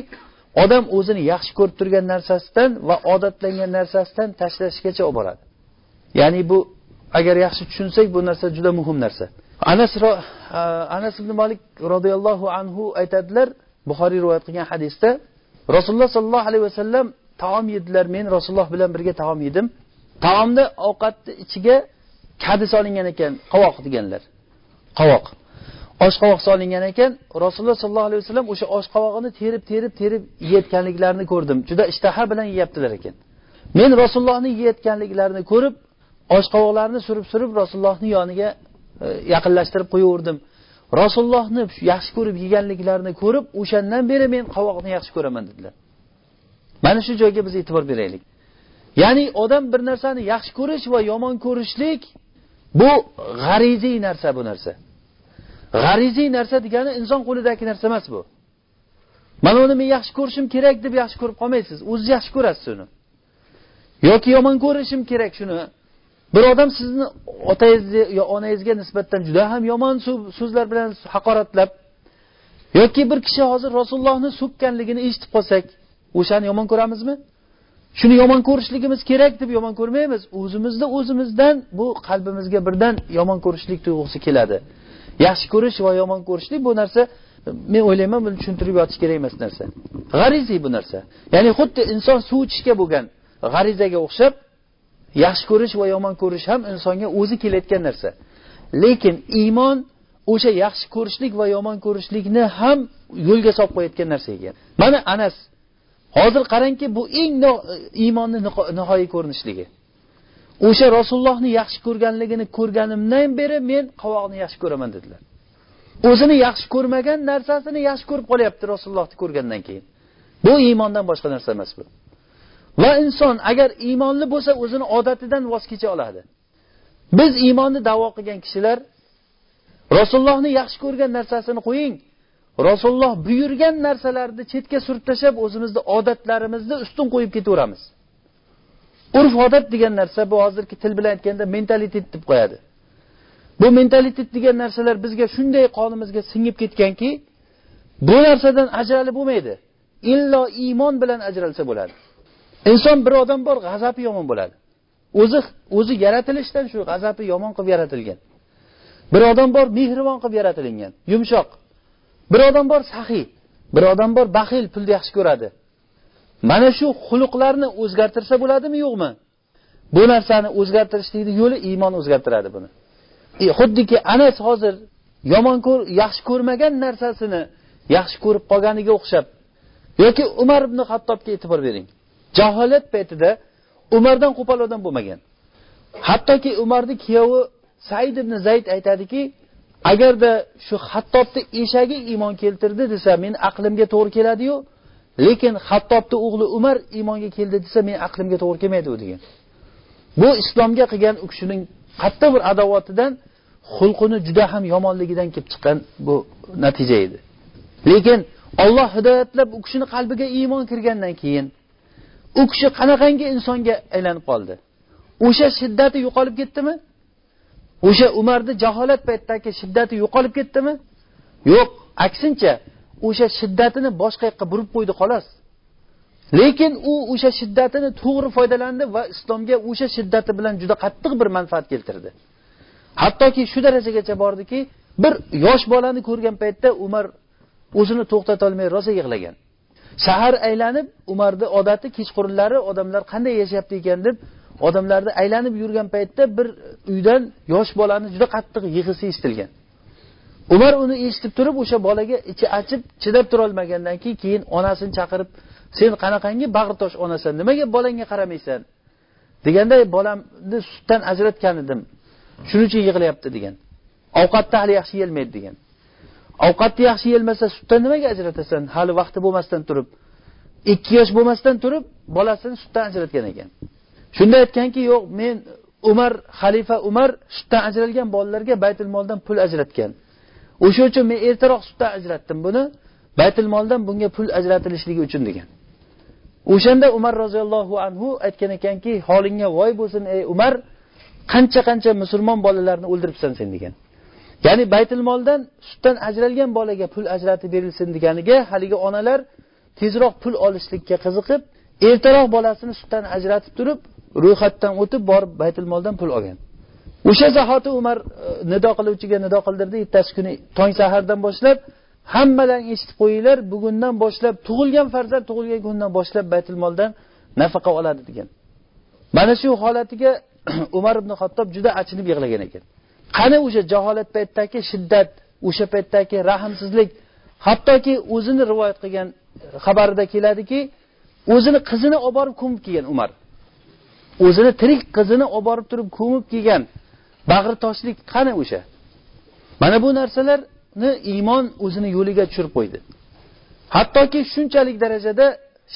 odam o'zini yaxshi ko'rib turgan narsasidan va odatlangan narsasidan tashlashgacha olib boradi. Ya'ni bu agar yaxshi tushunsak bu narsa juda muhim narsa. Anas anas ibn malik roziyallohu anhu aytadilar buxoriy rivoyat qilgan hadisda rasululloh sollallohu alayhi vasallam taom yedilar men rasululloh bilan birga taom yedim. Taomni ovqatni ichiga kadi solingan ekan qovoq deganlar. Qovoq. Oshqovoq solingan ekan. Rasululloh sollallohu alayhi vasallam o'sha oshqovog'ini terib terib terib yeyotganliklarini ko'rdim. Juda ishtaha bilan yeyaptilar ekan. Men rasulullohni yeyotganliklarini ko'rib oshqovoqlarni surib surib rasulullohni yoniga E, yaqinlashtirib qo'yaverdim. Rasulullohni yaxshi ko'rib yeganliklarini ko'rib o'shandan beri men qovoqni yaxshi ko'raman dedilar. Mana shu joyga biz e'tibor beraylik. Ya'ni odam bir narsani yaxshi ko'rish va yomon ko'rishlik bu g'ariziy narsa bu narsa. G'ariziy narsa degani inson qo'lidagi narsa emas bu. Mana uni men yaxshi ko'rishim kerak deb yaxshi ko'rib qolmaysiz. O'ziz yaxshi ko'rasiz uni. Yoki yomon ko'rishim kerak shuni. Bir odam sizni otangizni yo onangizga nisbatan juda ham yomon so'zlar bilan haqoratlab yoki bir kishi hozir rasulullohni so'kkanligini eshitib qolsak o'shani yomon ko'ramizmi? Shuni yomon ko'rishligimiz kerak deb yomon ko'rmaymiz. O'zimizni o'zimizdan bu qalbimizga birdan yomon ko'rishlik tuyg'usi keladi. Yaxshi ko'rish va yomon ko'rishlik bu narsa men o'ylayman buni tushuntirib yotish kerak emas narsa. G'ariziy bu narsa. Ya'ni xuddi inson suv ichishga bo'lgan g'arizaga o'xshab yaxshi ko'rish va yomon ko'rish ham insonga o'zi kelayotgan narsa. Lekin iymon o'sha yaxshi ko'rishlik va yomon ko'rishlikni ham yo'lga solib qo'yayotgan narsa ekan mana anas hozir qarangki bu eng iymonni nihoyiy ko'rinishligi. O'sha rasulullohni yaxshi ko'rganligini ko'rganimdan beri men qovog'ini yaxshi ko'raman dedilar. O'zini yaxshi ko'rmagan narsasini yaxshi ko'rib qolyapti rasulullohni ko'rgandan keyin. Bu iymondan boshqa narsa emas bu. Va inson agar iymonli bo'lsa o'zini odatidan voz kecha oladi. Biz iymonni davo qilgan kishilar rasulullohni yaxshi ko'rgan narsasini qo'ying. Rasululloh buyurgan narsalarni chetga surib tashlab o'zimizni odatlarimizni ustun qo'yib ketaveramiz. Urf odat degan narsa bu hozirgi til bilan aytganda mentalitet deb qo'yadi. Bu mentalitet degan narsalar bizga shunday qonimizga singib ketganki bu narsadan ajralib bo'lmaydi. Illo iymon bilan ajralsa bo'ladi. Inson bir odam bor g'azabi yomon bo'ladi. O'zi o'zi yaratilishdan shu g'azabi yomon qilib yaratilgan. Bir odam bor mehribon qilib yaratilingan yumshoq. Bir odam bor saxiy bir odam bor baxil pulni yaxshi ko'radi. Mana shu xuluqlarni o'zgartirsa bo'ladimi yo'qmi? Bu narsani o'zgartirishlikni yo'li iymon o'zgartiradi buni. E, xuddiki anas hozir yomon ko'r yaxshi ko'rmagan narsasini yaxshi ko'rib qolganiga o'xshab yoki umar ibn hattobga e'tibor bering. Jaholat paytida umardan qo'pol odam bo'lmagan. Hattoki umarni kuyovi said ibn zayd aytadiki agarda shu hattobni eshagi iymon keltirdi desa men aqlimga to'g'ri keladiyu lekin hattobni o'g'li umar iymonga keldi desa men aqlimga to'g'ri kelmaydi u degan. Bu islomga qilgan u kishining qattiq bir adovatidan xulqini juda ham yomonligidan kelib chiqqan bu natija edi. Lekin olloh hidoyatlab u kishini qalbiga iymon kirgandan keyin u kishi qanaqangi insonga aylanib qoldi? O'sha shiddati yo'qolib ketdimi? O'sha umarni jaholat paytidagi shiddati yo'qolib ketdimi? Yo'q aksincha o'sha shiddatini boshqa yoqqa burib qo'ydi xolos. Lekin u o'sha shiddatini to'g'ri foydalandi va islomga o'sha shiddati bilan juda qattiq bir manfaat keltirdi. Hattoki shu darajagacha bordiki bir yosh bolani ko'rgan paytda umar o'zini to'xtatolmay rosa yig'lagan. Shahar aylanib umarni odati kechqurunlari odamlar qanday yashayapti ekan deb odamlarni aylanib yurgan paytda bir uydan yosh bolani juda qattiq yig'isi eshitilgan. Umar uni eshitib turib o'sha bolaga ichi achib chidab turolmagandan keyin keyin onasini chaqirib sen qanaqangi bag'ritosh onasan nimaga bolangga qaramaysan? deganda bolamni sutdan ajratgan edim shuning uchun yig'layapti degan. Ovqatni hali yaxshi yeyolmaydi degan. Ovqatni yaxshi yeyolmasa sutdan nimaga ajratasan? Hali vaqti bo'lmasdan turib. Ikki yosh bo'lmasdan turib bolasini sutdan ajratgan ekan. Shunda aytganki yo'q men umar xalifa umar sutdan ajralgan bolalarga baytul moldan pul ajratgan. O'sha uchun men ertaroq sutdan ajratdim buni. Baytul moldan bunga pul ajratilishligi uchun degan. O'shanda umar roziyallohu anhu aytgan ekanki holingga voy bo'lsin ey umar qancha qancha musulmon bolalarni o'ldiribsan sen degan. Ya'ni baytul moldan sutdan ajralgan bolaga pul ajratib berilsin deganiga haligi onalar tezroq pul olishlikka qiziqib ertaroq bolasini sutdan ajratib turib ro'yxatdan o'tib borib baytul moldan pul olgan. O'sha zahoti umar e, nido qiluvchiga nido qildirdi ertasi kuni tong sahardan boshlab hammadan eshitib qo'yinglar bugundan boshlab tug'ilgan farzand tug'ilgan kundan boshlab baytul moldan nafaqa oladi degan. Mana shu holatiga umar ibn xattob juda achinib yig'lagan ekan. Qani o'sha jaholat paytidagi shiddat o'sha paytdagi rahmsizlik? Hattoki o'zini rivoyat qilgan xabarida keladiki o'zini qizini olib borib ko'mib kelgan umar. O'zini tirik qizini olib borib turib ko'mib kelgan bag'ritoshlik qani o'sha? Mana bu narsalarni iymon o'zini yo'liga tushirib qo'ydi. Hattoki shunchalik darajada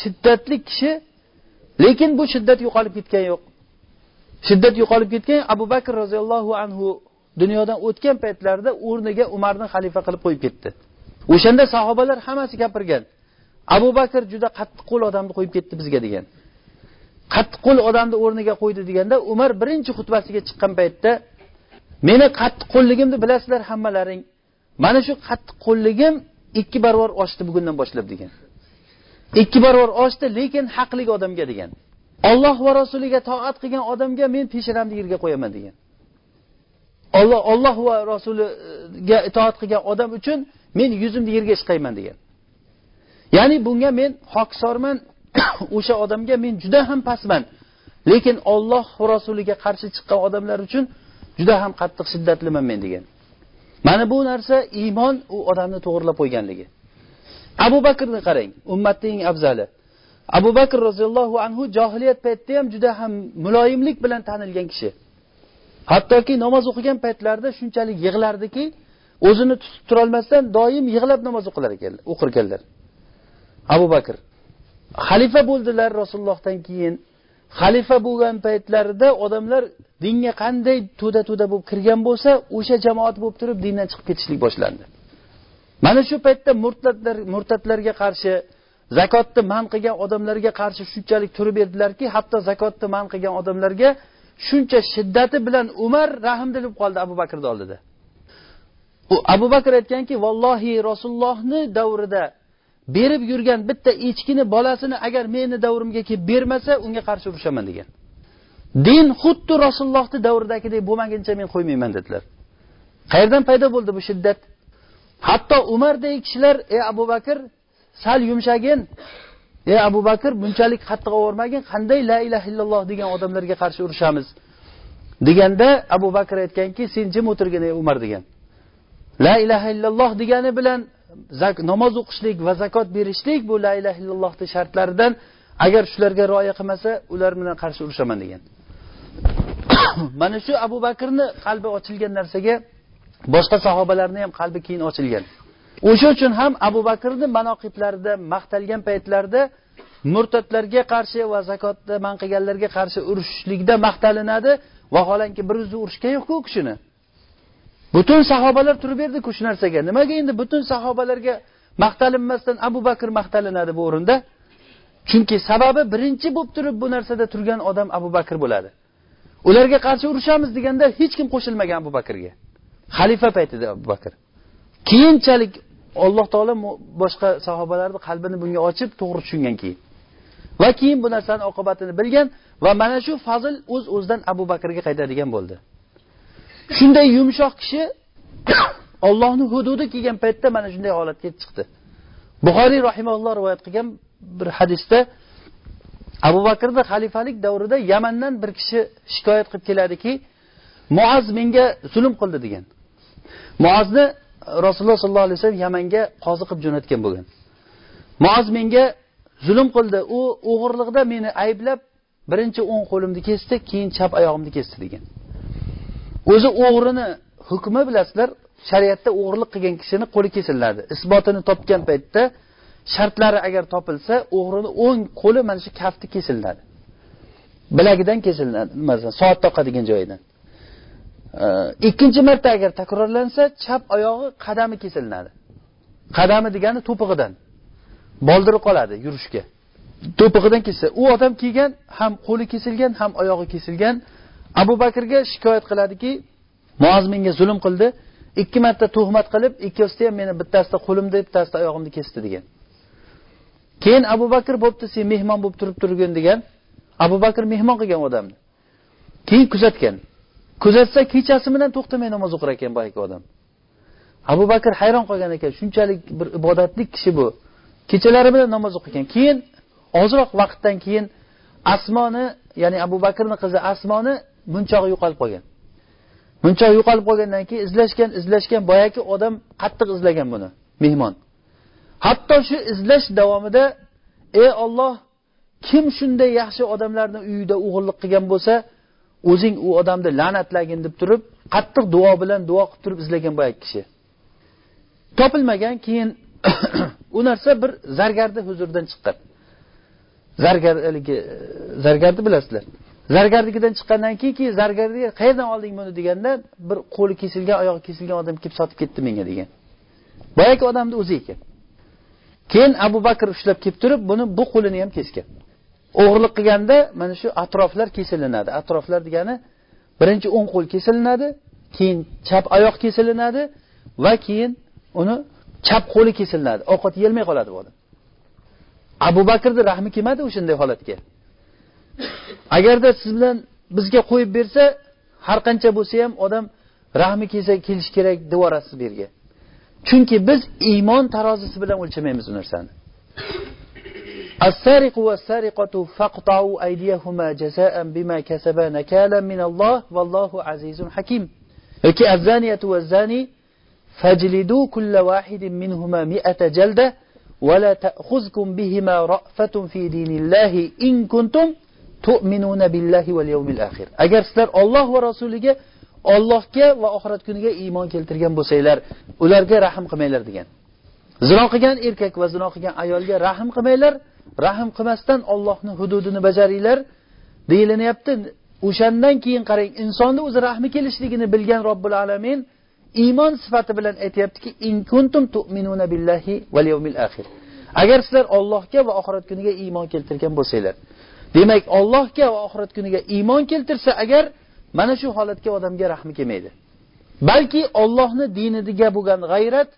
shiddatli kishi lekin bu shiddat yo'qolib ketgani yo'q. Shiddat yo'qolib ketgan abu bakr roziyallohu anhu dunyodan o'tgan paytlarida o'rniga umarni xalifa qilib qo'yib ketdi. O'shanda sahobalar hammasi gapirgan. Abu bakr juda qattiq qo'l odamni qo'yib ketdi bizga degan. Qattiq qo'l odamni o'rniga qo'ydi deganda umar birinchi xutbasiga chiqqan paytda meni qattiq qo'lligimni bilasizlar hammalaring. Mana shu qattiq qo'lligim ikki barobar oshdi bugundan boshlab degan. Ikki barobar oshdi lekin haqli odamga degan. Olloh va rasuliga toat qilgan odamga men peshonamni yerga qo'yaman degan. Olloh olloh va rasuliga itoat qilgan odam uchun men yuzimni yerga ishqayman degan. Ya'ni bunga men hokisorman o'sha odamga men juda ham pastman. Lekin olloh va rasuliga qarshi chiqqan odamlar uchun juda ham qattiq shiddatliman men degan. Mana bu narsa iymon u odamni to'g'irlab qo'yganligi. Abu bakrni qarang ummatni eng afzali. Abu bakr roziyallohu anhu johiliyat paytida ham juda ham muloyimlik bilan tanilgan kishi. Hattoki namoz o'qigan paytlarida shunchalik yig'lardiki o'zini tutib turolmasdan doim yig'lab namoz o'qilar ekanlar o'qirkanlar abu bakr xalifa bo'ldilar rasulullohdan keyin. Xalifa bo'lgan paytlarida odamlar dinga qanday to'da to'da bo'lib kirgan bo'lsa o'sha jamoat bo'lib turib dindan chiqib ketishlik boshlandi. Mana shu paytda murtadlar murtadlarga qarshi zakotni man qilgan odamlarga qarshi shunchalik turib berdilarki hatto zakotni man qilgan odamlarga shuncha shiddati bilan umar rahmdilib qoldi abu bakrni oldida. U abu bakr aytganki vallohi rasulullohni davrida berib yurgan bitta echkini bolasini agar meni davrimga kelib bermasa unga qarshi urushaman degan. Din xuddi rasulullohni davridagidek bo'lmaguncha men qo'ymayman dedilar. Qayerdan paydo bo'ldi bu shiddat? Hatto umardek kishilar ey abu bakr sal yumshagin ey abu bakr bunchalik qattiq obormagin qanday la ilaha illalloh degan odamlarga qarshi urushamiz? Deganda abu bakr aytganki sen jim o'tirgin ey umar degan. La ilaha illalloh degani bilan namoz o'qishlik va zakot berishlik bu la ilaha illallohni shartlaridan agar shularga rioya qilmasa ular bilan qarshi urushaman degan. Mana shu abu bakrni qalbi ochilgan narsaga boshqa sahobalarni ham qalbi keyin ochilgan. O'sha uchun ham abu bakrni manoqiblarida maqtalgan paytlarida murtadlarga qarshi va zakotni man qilganlarga qarshi urushishlikda maqtalinadi. Vaholanki bir o'zi urushgan yo'qku u kishini. Butun sahobalar turib berdiku shu narsaga. Nimaga endi butun sahobalarga maqtalinmasdan abu bakr maqtalinadi bu o'rinda? Chunki sababi birinchi bo'lib turib bu narsada turgan odam abu bakr bo'ladi. Ularga qarshi urushamiz deganda hech kim qo'shilmagan abu bakrga. Xalifa paytida abu bakr. Keyinchalik alloh taolo boshqa sahobalarni qalbini bunga ochib to'g'ri tushungan keyin. Va keyin bu narsani oqibatini bilgan va mana shu fazil o'z uz o'zidan abu bakrga qaytadigan bo'ldi. Shunday yumshoq kishi ollohni hududi kelgan paytda mana shunday holatga chiqdi. Buxoriy rahimalloh rivoyat qilgan bir hadisda abu bakrni xalifalik davrida yamandan bir kishi shikoyat qilib keladiki muaz menga zulm qildi degan. Muazni rasululloh sollallohu alayhi vasallam yamanga qozi qilib jo'natgan bo'lgan. Muaz menga zulm qildi. U o'g'irlikda meni ayblab birinchi o'ng qo'limni kesdi keyin chap oyog'imni kesdi degan. O'zi o'g'rini hukmi bilasizlar shariatda o'g'irlik qilgan kishini qo'li kesiladi. Isbotini topgan paytda shartlari agar topilsa o'g'rini o'ng qo'li mana shu kafti kesiladi. Bilagidan kesiladi masalan soat toqadigan joyidan. Ikkinchi marta agar takrorlansa chap oyog'i qadami kesilinadi qadami degani to'pig'idan. Boldiri qoladi yurishga. To'pig'idan kesilsa u odam kiygan ham qo'li kesilgan ham oyog'i kesilgan. Abu bakrga shikoyat qiladiki muoz menga zulm qildi. Ikki marta tuhmat qilib ikkovsida ham meni bittasida qo'limni bittasida oyog'imni kesdi degan. Keyin abu bakr bo'pti sen mehmon bo'lib turib turgin degan. Abu bakr mehmon qilgan odamni. Keyin kuzatgan. Kuzatsa kechasi bilan to'xtamay namoz o'qir ekan boyagi odam. Abu bakr hayron qolgan ekan shunchalik bir ibodatli kishi bu. Kechalari bilan namoz o'qigan keyin ozroq vaqtdan keyin asmoni ya'ni abu bakrni qizi asmoni munchog'i yo'qolib qolgan. Munchog'i yo'qolib qolgandan keyin izlashgan izlashgan boyagi odam qattiq izlagan buni mehmon. Hatto shu izlash davomida ey olloh kim shunday yaxshi odamlarni uyida o'g'irlik qilgan bo'lsa o'zing u odamni la'natlagin deb turib qattiq duo bilan duo qilib turib izlagan boyagi kishi. Topilmagan keyin u narsa bir zargarni huzuridan chiqqan. Zargar haligi e, zargarni bilasizlar. Zargarnikidan chiqqandan keyin keyin zargarga qayerdan olding buni deganda bir qo'li kesilgan oyog'i kesilgan odam kelib sotib ketdi menga degan. Boyagi odamni o'zi ekan. Keyin abu bakr ushlab kelib turib buni bu qo'lini ham kesgan. O'g'irlik qilganda mana shu atroflar kesilinadi atroflar degani birinchi o'ng qo'l kesilinadi keyin chap oyoq kesilinadi va keyin uni chap qo'li kesilinadi ovqat yeyolmay qoladi bu odam. Abu bakrni rahmi kelmadi o'shanday holatga. Agarda siz bilan bizga qo'yib bersa har qancha bo'lsa ham odam rahmi kelsa kelishi kerak deb bu yerga. Chunki biz iymon tarozisi bilan o'lchamaymiz bu narsani. السارق والسارقة فاقطعوا أيديهما جزاء بما كسبا نكالا من الله والله عزيز حكيم. لكي الزانية والزاني فاجلدوا كل واحد منهما مئة جلدة ولا تأخذكم بهما رأفة في دين الله إن كنتم تؤمنون بالله واليوم الآخر. أجر سلر الله ورسوله الله كي وآخرت كنك إيمان كالترجم بسيلر أولارك رحم قميلر ديان زناقيا إركك وزناقيا أيالك رحم قميلر ديان rahm qilmasdan Allohning hududini bajaringlar deyilinyapti o'shandan keyin qarang insonni o'zi rahmi kelishligini bilgan robbil alamin iymon sifati bilan aytyaptiki in kuntum tu'minuna billahi val yawmil akhir. Agar sizlar Allohga va oxirat kuniga iymon keltirgan bo'lsanglar demak ollohga va oxirat kuniga iymon keltirsa agar mana shu holatga odamga rahmi kelmaydi. Balki ollohni diniga bo'lgan g'ayrat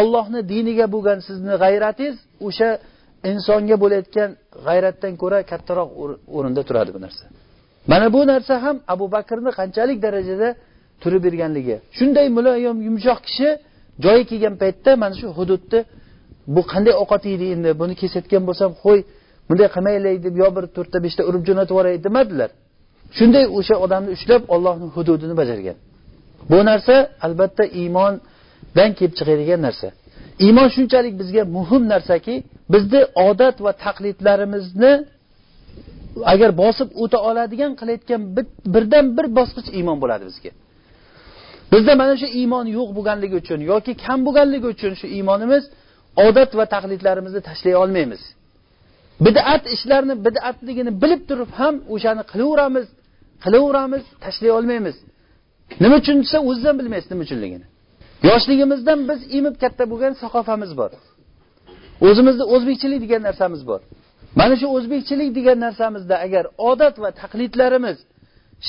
ollohni diniga bo'lgan sizni g'ayratingiz o'sha insonga bo'layotgan g'ayratdan ko'ra kattaroq o'rinda turadi bu narsa. Mana bu narsa ham abu bakrni qanchalik darajada turib berganligi. Shunday muloyim yumshoq kishi joyi kelgan paytda mana shu hududni bu qanday ovqat yeydi endi buni kesayotgan bo'lsam qo'y bunday qilmaylik deb yo bir to'rtta beshta urib jo'natib yuboray demadilar. Shunday o'sha odamni ushlab ollohni hududini bajargan. Bu narsa albatta iymondan kelib chiqadigan narsa. Iymon shunchalik bizga muhim narsaki bizni odat va taqlidlarimizni agar bosib o'ta oladigan qilayotgan birdan bir bosqich iymon bo'ladi bizga. Bizda mana shu iymon yo'q bo'lganligi uchun yoki kam bo'lganligi uchun shu iymonimiz odat va taqlidlarimizni tashlay olmaymiz. Bid'at ishlarni bid'atligini bilib turib ham o'shani qilaveramiz qilaveramiz tashlay olmaymiz. Nima uchun desa o'zidan bilmaysiz nima uchunligini. Yoshligimizdan biz emib katta bo'lgan saqofamiz bor. O'zimizda o'zbekchilik degan narsamiz bor. Mana shu o'zbekchilik degan narsamizda agar odat va taqlidlarimiz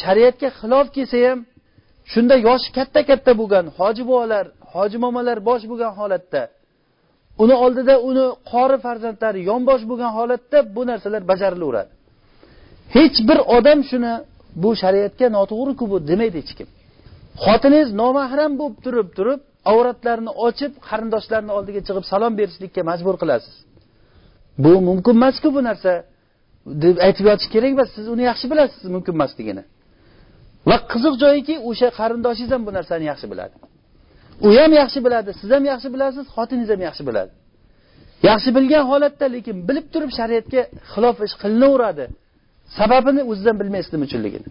shariatga xilof kelsa ham shunda yoshi katta katta bo'lgan hoji buvalar hoji momalar bosh bo'lgan holatda uni oldida uni qori farzandlari yonbosh bo'lgan holatda bu narsalar bajarilaveradi. Hech bir odam shuni bu shariatga noto'g'riku bu demaydi hech kim. Xotiningiz nomahram bo'lib turib turib avratlarini ochib qarindoshlarni oldiga chiqib salom berishlikka majbur qilasiz. Bu mumkin emasku bu narsa. Deb aytib yotish kerak emas siz uni yaxshi bilasiz mumkin emasligini. Va qiziq joyiki o'sha qarindoshingiz ham bu narsani yaxshi biladi. U ham yaxshi biladi siz ham yaxshi bilasiz xotiningiz ham yaxshi biladi. Yaxshi bilgan holatda lekin bilib turib shariatga xilof ish qilinaveradi. Sababini o'zidan bilmaysiz uchunligini.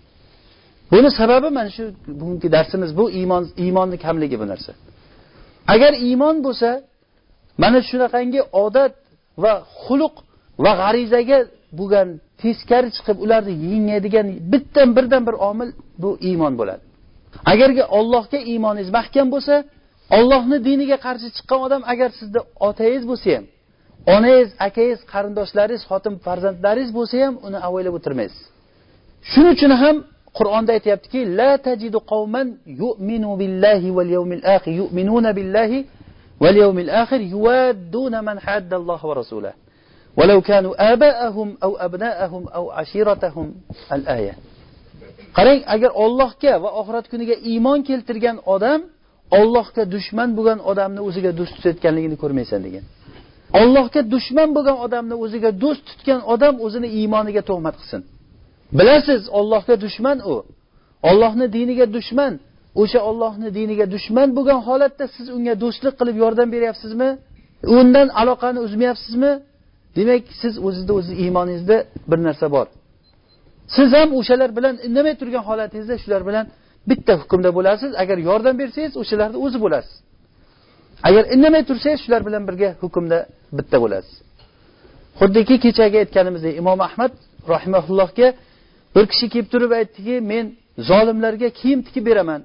Buni sababi mana shu bugungi darsimiz bu iymon iymonni kamligi bu narsa. Agar iymon bo'lsa mana shunaqangi odat va xuluq va g'arizaga bo'lgan teskari chiqib ularni yengadigan bittan birdan bir omil bu iymon bo'ladi. Agarki ollohga iymoningiz mahkam bo'lsa ollohni diniga qarshi chiqqan odam agar sizni otangiz bo'lsa ham onangiz akangiz qarindoshlaringiz xotin farzandlaringiz bo'lsa ham uni avaylab o'tirmaysiz. Shuning uchun ham qur'onda aytyaptiki la tajidu qawman yu'minu billahi val yawmil akhir yu'minuna billahi val yawmil akhir yuwadduna man hadda Alloh va rasulahu ولو كانوا آباءهم أو أبناءهم أو عشيرتهم الآية qarang agar ollohga va oxirat kuniga iymon keltirgan odam ollohga dushman bo'lgan odamni o'ziga do'st tutayotganligini ko'rmaysan degan ollohga dushman bo'lgan odamni o'ziga do'st tutgan odam o'zini iymoniga tuhmat qilsin Bilasiz ollohga dushman u. Ollohni diniga dushman. O'sha ollohni diniga dushman bo'lgan holatda siz unga do'stlik qilib yordam beryapsizmi? Undan aloqani uzmayapsizmi? Demak siz o'zizni o'zi iymoningizda bir narsa bor. Siz ham o'shalar bilan indamay turgan holatingizda shular bilan bitta hukmda bo'lasiz. Agar yordam bersangiz o'shalarni o'zi bo'lasiz. Agar indamay tursangiz shular bilan birga hukmda bitta bo'lasiz. Xuddiki kechagi aytganimizdek imom ahmad rahimaullohga bir kishi kelib turib aytdiki men zolimlarga kiyim tikib beraman.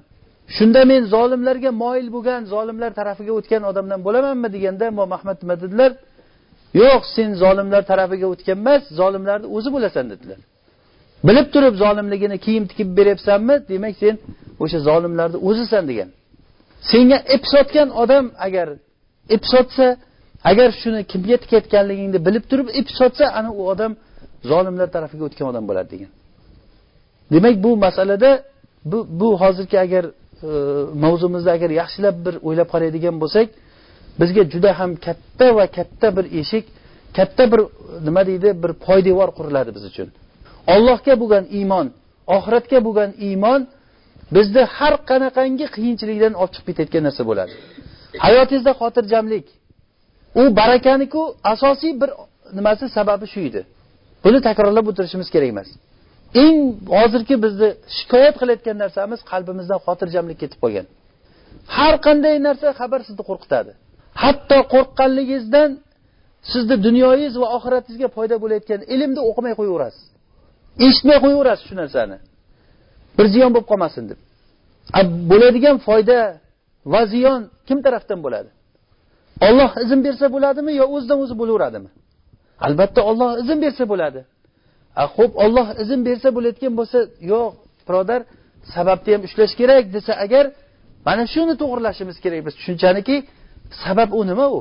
Shunda men zolimlarga moyil bo'lgan zolimlar tarafiga o'tgan odamdan bo'lamanmi? deganda imom ahmad nima dedilar? Yo'q sen zolimlar tarafiga o'tgan emas zolimlarni o'zi bo'lasan dedilar. Bilib turib zolimligini kiyim tikib beryapsanmi? Demak sen o'sha zolimlarni o'zisan degan. Senga ip sotgan odam agar ip sotsa agar shuni kimga tikayotganligingni bilib turib ip sotsa ana u odam zolimlar tarafiga o'tgan odam bo'ladi degan. Demak bu masalada bu, bu hozirgi agar e, mavzumizda agar yaxshilab bir o'ylab qaraydigan bo'lsak bizga juda ham katta va katta bir eshik katta bir nima deydi bir poydevor quriladi biz uchun. Ollohga bo'lgan iymon oxiratga bo'lgan iymon bizni har qanaqangi qiyinchilikdan olib chiqib ketayotgan narsa bo'ladi. Hayotingizda xotirjamlik. U barakaniku asosiy bir nimasi sababi shu edi. Buni takrorlab o'tirishimiz kerak emas. Eng hozirgi bizni shikoyat qilayotgan narsamiz qalbimizdan xotirjamlik ketib qolgan. Har qanday narsa xabar sizni qo'rqitadi. Hatto qo'rqqanligingizdan sizni dunyoyingiz va oxiratingizga foyda bo'layotgan ilmni o'qimay qo'yaverasiz. Eshitmay qo'yaverasiz shu narsani. Bir ziyon bo'lib qolmasin deb. Bo'ladigan foyda va ziyon kim tarafdan bo'ladi? Olloh izn bersa bo'ladimi yo o'zidan o'zi bo'laveradimi? Albatta olloh izn bersa bo'ladi. Ho'p olloh izn bersa bo'layotgan bo'lsa yo'q birodar sababni ham ushlash kerak desa agar mana shuni to'g'irlashimiz kerak biz. Tushunchaniki sabab u nima u?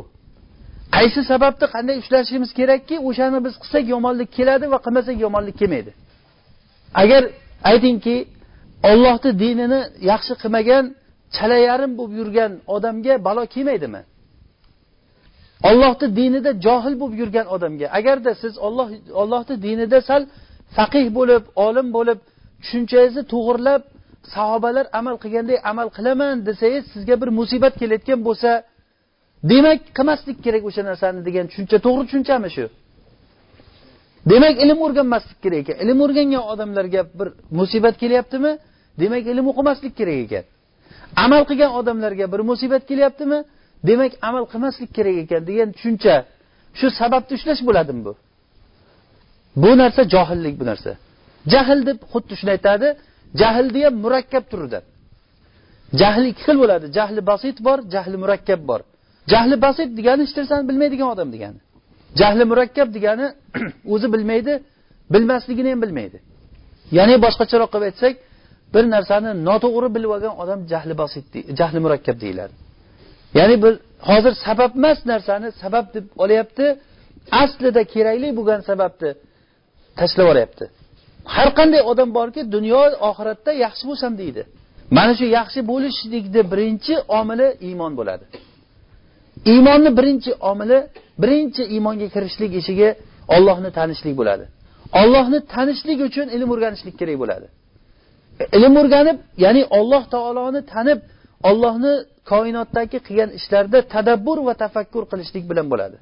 Qaysi sababni qanday ushlashimiz kerakki o'shani biz qilsak yomonlik keladi va qilmasak yomonlik kelmaydi. Agar aytingki ollohni dinini yaxshi qilmagan chala yarim bo'lib yurgan odamga balo kelmaydimi? Ollohni dinida johil bo'lib yurgan odamga. Agarda siz olloh ollohni dinida sal faqih bo'lib olim bo'lib tushunchangizni to'g'irlab sahobalar amal qilganday amal qilaman desangiz sizga bir musibat kelayotgan bo'lsa demak qilmaslik kerak o'sha narsani degan tushuncha to'g'ri tushunchami shu? Demak ilm o'rganmaslik kerak ekan. Ilm o'rgangan odamlarga bir musibat kelyaptimi? Demak ilm o'qimaslik kerak ekan. Amal qilgan odamlarga bir musibat kelyaptimi? Demak amal qilmaslik kerak ekan degan tushuncha shu sababni ushlash bo'ladimi bu? Bu narsa johillik bu narsa. Jahl deb xuddi shuni aytadi jahlni ham murakkab turida jahli ikki xil bo'ladi jahli basit bor jahli murakkab bor. Jahli basit degani hech narsani bilmaydigan odam degani. Jahli murakkab degani o'zi bilmaydi bilmasligini ham bilmaydi. Ya'ni boshqacharoq qilib aytsak bir narsani noto'g'ri bilib olgan odam jahli basit jahli murakkab deyiladi. Ya'ni bir hozir sabab emas narsani sabab deb olyapti. Aslida kerakli bo'lgan sababni tashlab yuboryapti har qanday odam borki dunyo oxiratda yaxshi bo'lsam deydi. Mana shu yaxshi bo'lishlikni birinchi omili iymon bo'ladi. Iymonni birinchi omili birinchi iymonga kirishlik eshigi ollohni tanishlik bo'ladi. Ollohni tanishlik uchun ilm o'rganishlik kerak bo'ladi. E, ilm o'rganib ya'ni olloh taoloni tanib ollohni koinotdagi qilgan ishlarida tadabbur va tafakkur qilishlik bilan bo'ladi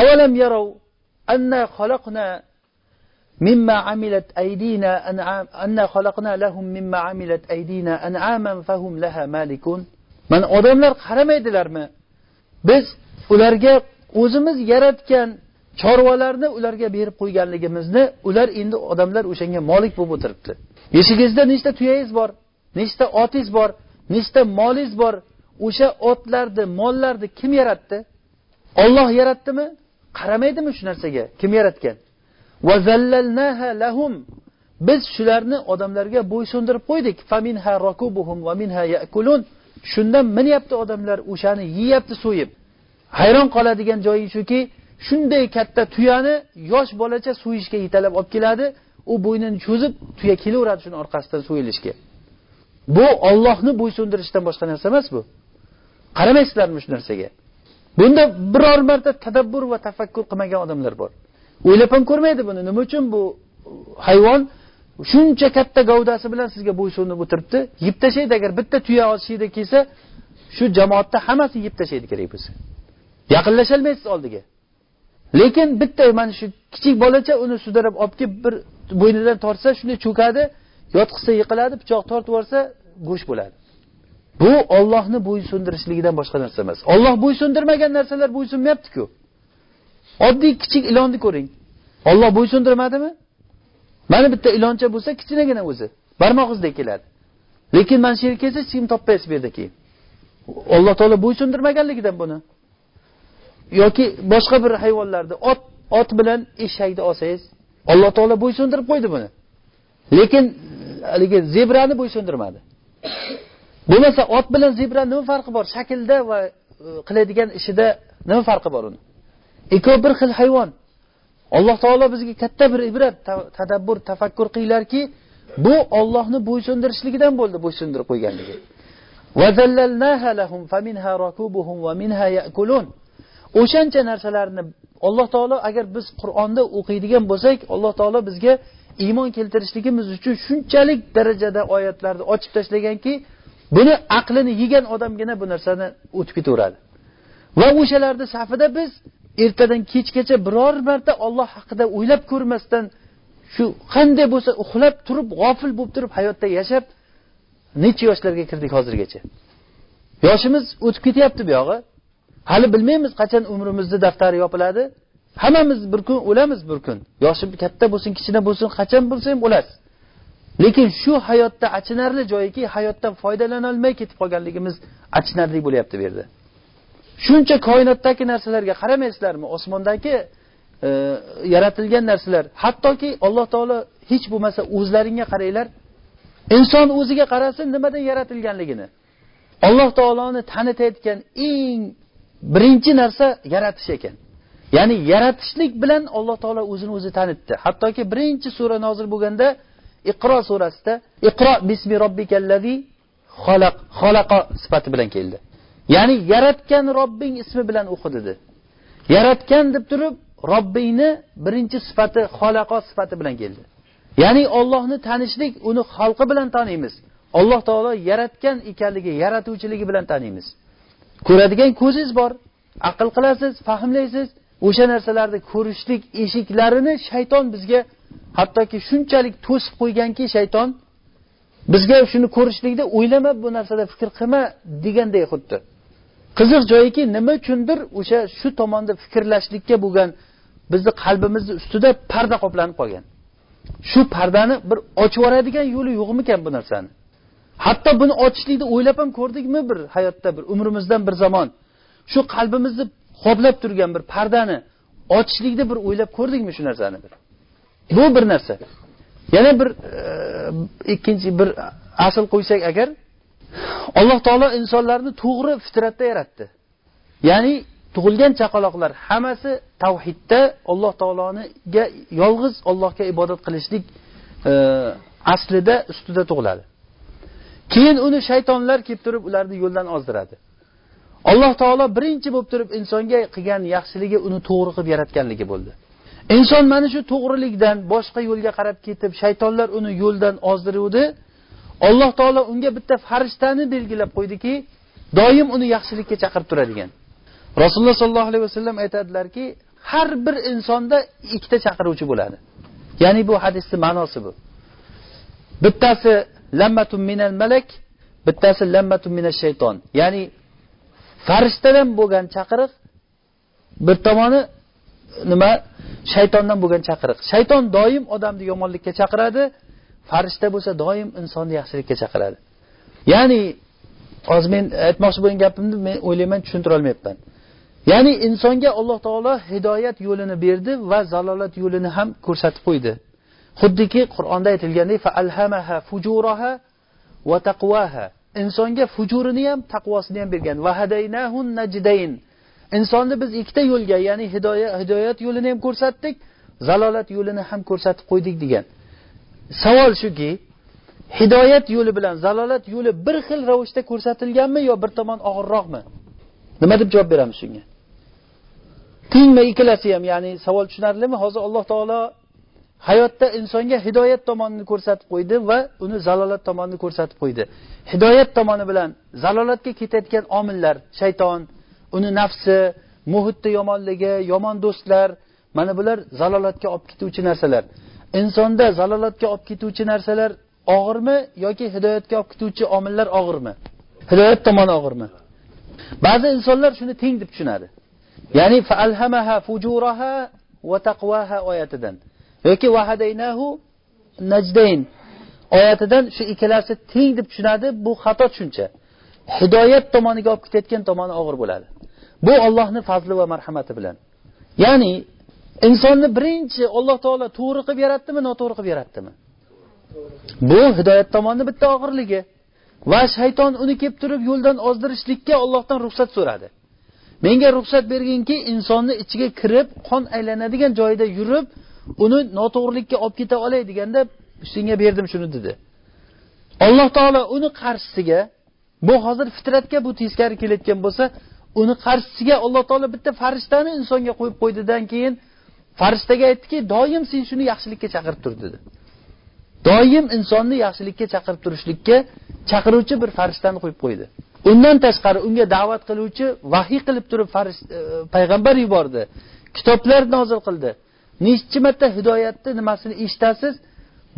avalam yarov anna xalaqna مما عملت أيدينا أنعام أن خلقنا لهم مما عملت أيدينا أنعاما فهم لها مالكون من odamlar qaramaydilarmi biz ularga o'zimiz yaratgan chorvalarni ularga berib qo'yganligimizni ular endi odamlar o'shanga molik bo'lib o'tiribdi eshigingizda nechta tuyangiz bor nechta otingiz bor nechta molingiz bor? O'sha otlarni mollarni kim yaratdi? Olloh yaratdimi qaramaydimi shu narsaga? Kim yaratgan? Biz shularni odamlarga bo'ysundirib qo'ydik. Shundan minyapti odamlar o'shani yeyapti so'yib. Hayron qoladigan joyi shuki shunday katta tuyani yosh bolacha so'yishga yetalab olib keladi. U bo'ynini cho'zib tuya kelaveradi shuni orqasidan so'yilishga. Bu ollohni bo'ysundirishdan boshqa narsa emas bu. Qaramaysizlarmi shu narsaga? Bunda biror marta tadabbur va tafakkur qilmagan odamlar bor. O'ylab ham ko'rmaydi buni. Nima uchun bu hayvon shuncha katta gavdasi bilan sizga bo'ysunib o'tiribdi? Yeb tashlaydi. Agar bitta tuya ochishda kelsa shu jamoatda hammasi yeb tashlaydi kerak bo'lsa. Yaqinlasholmaysiz oldiga. Lekin bitta mana shu kichik bolacha uni sudrab olib kelib bir bo'ynidan tortsa shunday cho'kadi. Yotqizsa yiqiladi pichoq tortib yuborsa go'sht bo'ladi. Bu ollohni bo'ysundirishligidan boshqa narsa emas. Olloh bo'ysundirmagan narsalar bo'ysunmayaptiku oddiy kichik ilonni ko'ring. Olloh bo'ysundirmadimi mana bitta iloncha bo'lsa kichinagina o'zi. Barmoq izdek keladi. Lekin mana shu yerga kelsa hech kim topmaysiz bu yerda keyin. Alloh taolo bo'ysundirmaganligidan buni. Yoki boshqa bir hayvonlarni ot ot bilan eshakni olsangiz alloh taolo bo'ysundirib qo'ydi buni. Lekin haligi zebrani bo'ysundirmadi bo'lmasa ot bilan zebra nima farqi bor? Shaklda va e, qiladigan ishida nima farqi bor uni? Ikkovi bir xil hayvon. Alloh taolo bizga katta bir ibrat tadabbur tafakkur qilinglarki bu ollohni bo'ysundirishligidan bo'ldi bo'ysundirib qo'yganligi. O'shancha narsalarni alloh taolo agar biz qur'onda o'qiydigan bo'lsak alloh taolo bizga iymon keltirishligimiz uchun shunchalik darajada oyatlarni ochib tashlaganki buni aqlini yegan odamgina bu narsani o'tib ketaveradi. Va o'shalarni safida biz ertadan kechgacha biror marta olloh haqida o'ylab ko'rmasdan shu qanday bo'lsa uxlab turib g'ofil bo'lib turib hayotda yashab necha yoshlarga kirdik hozirgacha? Yoshimiz o'tib ketyapti buyog'i hali bilmaymiz qachon umrimizni daftari yopiladi. Hammamiz bir kun o'lamiz bir kun. Yoshi katta bo'lsin kichkina bo'lsin qachon bo'lsa ham o'lasiz lekin shu hayotda achinarli joyiki hayotdan foydalanolmay ketib qolganligimiz achinarli bo'lyapti bu yerda. Shuncha koinotdagi narsalarga qaramaysizlarmi? Osmondagi e, yaratilgan narsalar. Hattoki alloh taolo hech bo'lmasa o'zlaringga qaranglar. Inson o'ziga qarasin nimadan yaratilganligini. Alloh taoloni tanitayotgan eng birinchi narsa yaratish ekan. Ya'ni yaratishlik bilan alloh taolo o'zini o'zi tanitdi. Hattoki birinchi sura nozil bo'lganda iqro surasida iqro bismi robbikallazi xalaq xalaqa sifati bilan keldi. Ya'ni yaratgan robbing ismi bilan o'qi dedi yaratgan deb turib robbingni birinchi sifati xalaqo sifati bilan keldi. Ya'ni ollohni tanishlik uni xalqi bilan taniymiz. Alloh taolo yaratgan ekanligi yaratuvchiligi bilan taniymiz. Ko'radigan ko'zingiz bor aql qilasiz fahmlaysiz o'sha narsalarni ko'rishlik eshiklarini shayton bizga hattoki shunchalik to'sib qo'yganki shayton bizga shuni ko'rishlikda o'ylama bu narsada fikr qilma deganday xuddi. Qiziq joyiki nima uchundir o'sha shu tomonda fikrlashlikka bo'lgan bizni qalbimizni ustida parda qoplanib qolgan. Shu pardani bir ochib yuboradigan yo'li yo'qmikan bu narsani? Hatto buni ochishlikni o'ylab ham ko'rdikmi bir hayotda bir umrimizdan bir zamon? Shu qalbimizni qoplab turgan bir pardani ochishlikni bir o'ylab ko'rdikmi shu narsani bir? Bu bir narsa. Yana bir e, ikkinchi bir asl qo'ysak agar alloh taolo insonlarni to'g'ri fitratda yaratdi. Ya'ni tug'ilgan chaqaloqlar hammasi tavhidda alloh taoloniga yolg'iz allohga ibodat qilishlik e, aslida ustida tug'iladi. Keyin uni shaytonlar kelib turib ularni yo'ldan ozdiradi. Alloh taolo birinchi bo'lib turib insonga qilgan yaxshiligi uni to'g'ri qilib yaratganligi bo'ldi. Inson mana shu to'g'rilikdan boshqa yo'lga qarab ketib shaytonlar uni yo'ldan ozdiruvdi. Alloh taolo unga bitta farishtani belgilab qo'ydiki doim uni yaxshilikka chaqirib turadigan. Rasululloh sollallohu alayhi vasallam aytadilarki har bir insonda ikkita chaqiruvchi bo'ladi. Ya'ni bu hadisni ma'nosi bu. Bittasi lammatun minal malak bittasi lammatun minash shayton. Ya'ni farishtadan bo'lgan chaqiriq bir tomoni nima? Shaytondan bo'lgan chaqiriq. Shayton doim odamni yomonlikka chaqiradi farishta bo'lsa doim insonni yaxshilikka chaqiradi. Ya'ni hozir men aytmoqchi bo'lgan gapimni men o'ylayman tushuntira olmayapman. Ya'ni insonga alloh taolo hidoyat yo'lini berdi va zalolat yo'lini ham ko'rsatib qo'ydi. Xuddiki qur'onda aytilgandek fujuraha va taqvaha insonga fujurini ham taqvosini ham bergan. Vahadaynahun najdayn. Insonni biz ikkita yo'lga ya'ni hidoyat hidoyat yo'lini ham ko'rsatdik zalolat yo'lini ham ko'rsatib qo'ydik degan. Savol shuki hidoyat yo'li bilan zalolat yo'li bir xil ravishda ko'rsatilganmi yo bir tomon og'irroqmi? Nima deb javob beramiz shunga? Tengmi ikkalasi ham ya'ni savol tushunarlimi? Hozir alloh taolo hayotda insonga hidoyat tomonini ko'rsatib qo'ydi va uni zalolat tomonini ko'rsatib qo'ydi. Hidoyat tomoni bilan zalolatga ketayotgan omillar shayton uni nafsi muhitni yomonligi yomon do'stlar mana bular zalolatga olib ketuvchi narsalar. Insonda zalolatga olib ketuvchi narsalar og'irmi yoki hidoyatga olib ketuvchi omillar og'irmi? Hidoyat tomoni og'irmi? Ba'zi insonlar shuni teng deb tushunadi. Ya'ni faalhamaha fujuraha va taqvaha oyatidan. Yoki vahadaynahu najdayn. Oyatidan shu ikkalasi teng deb tushunadi bu xato tushuncha. Hidoyat tomoniga olib ketayotgan tomoni og'ir bo'ladi. Bu ollohni fazli va marhamati bilan. Ya'ni insonni birinchi olloh taolo to'g'ri qilib yaratdimi noto'g'ri qilib yaratdimi? Bu hidoyat tomonni bitta og'irligi. Va shayton uni kelib turib yo'ldan ozdirishlikka ollohdan ruxsat so'radi. Menga ruxsat berginki insonni ichiga kirib qon aylanadigan joyida yurib uni noto'g'rilikka olib keta olay deganda senga berdim shuni dedi. Alloh taolo uni qarshisiga bu hozir fitratga bu teskari kelayotgan bo'lsa uni qarshisiga alloh taolo bitta farishtani insonga qo'yib qo'ydidan keyin farishtaga aytdiki doim sen shuni yaxshilikka chaqirib tur dedi. Doim insonni yaxshilikka chaqirib turishlikka chaqiruvchi bir farishtani qo'yib qo'ydi. Undan tashqari unga da'vat qiluvchi vahiy qilib turib e, payg'ambar yubordi. Kitoblar nozil qildi. Nechchi marta hidoyatni nimasini eshitasiz?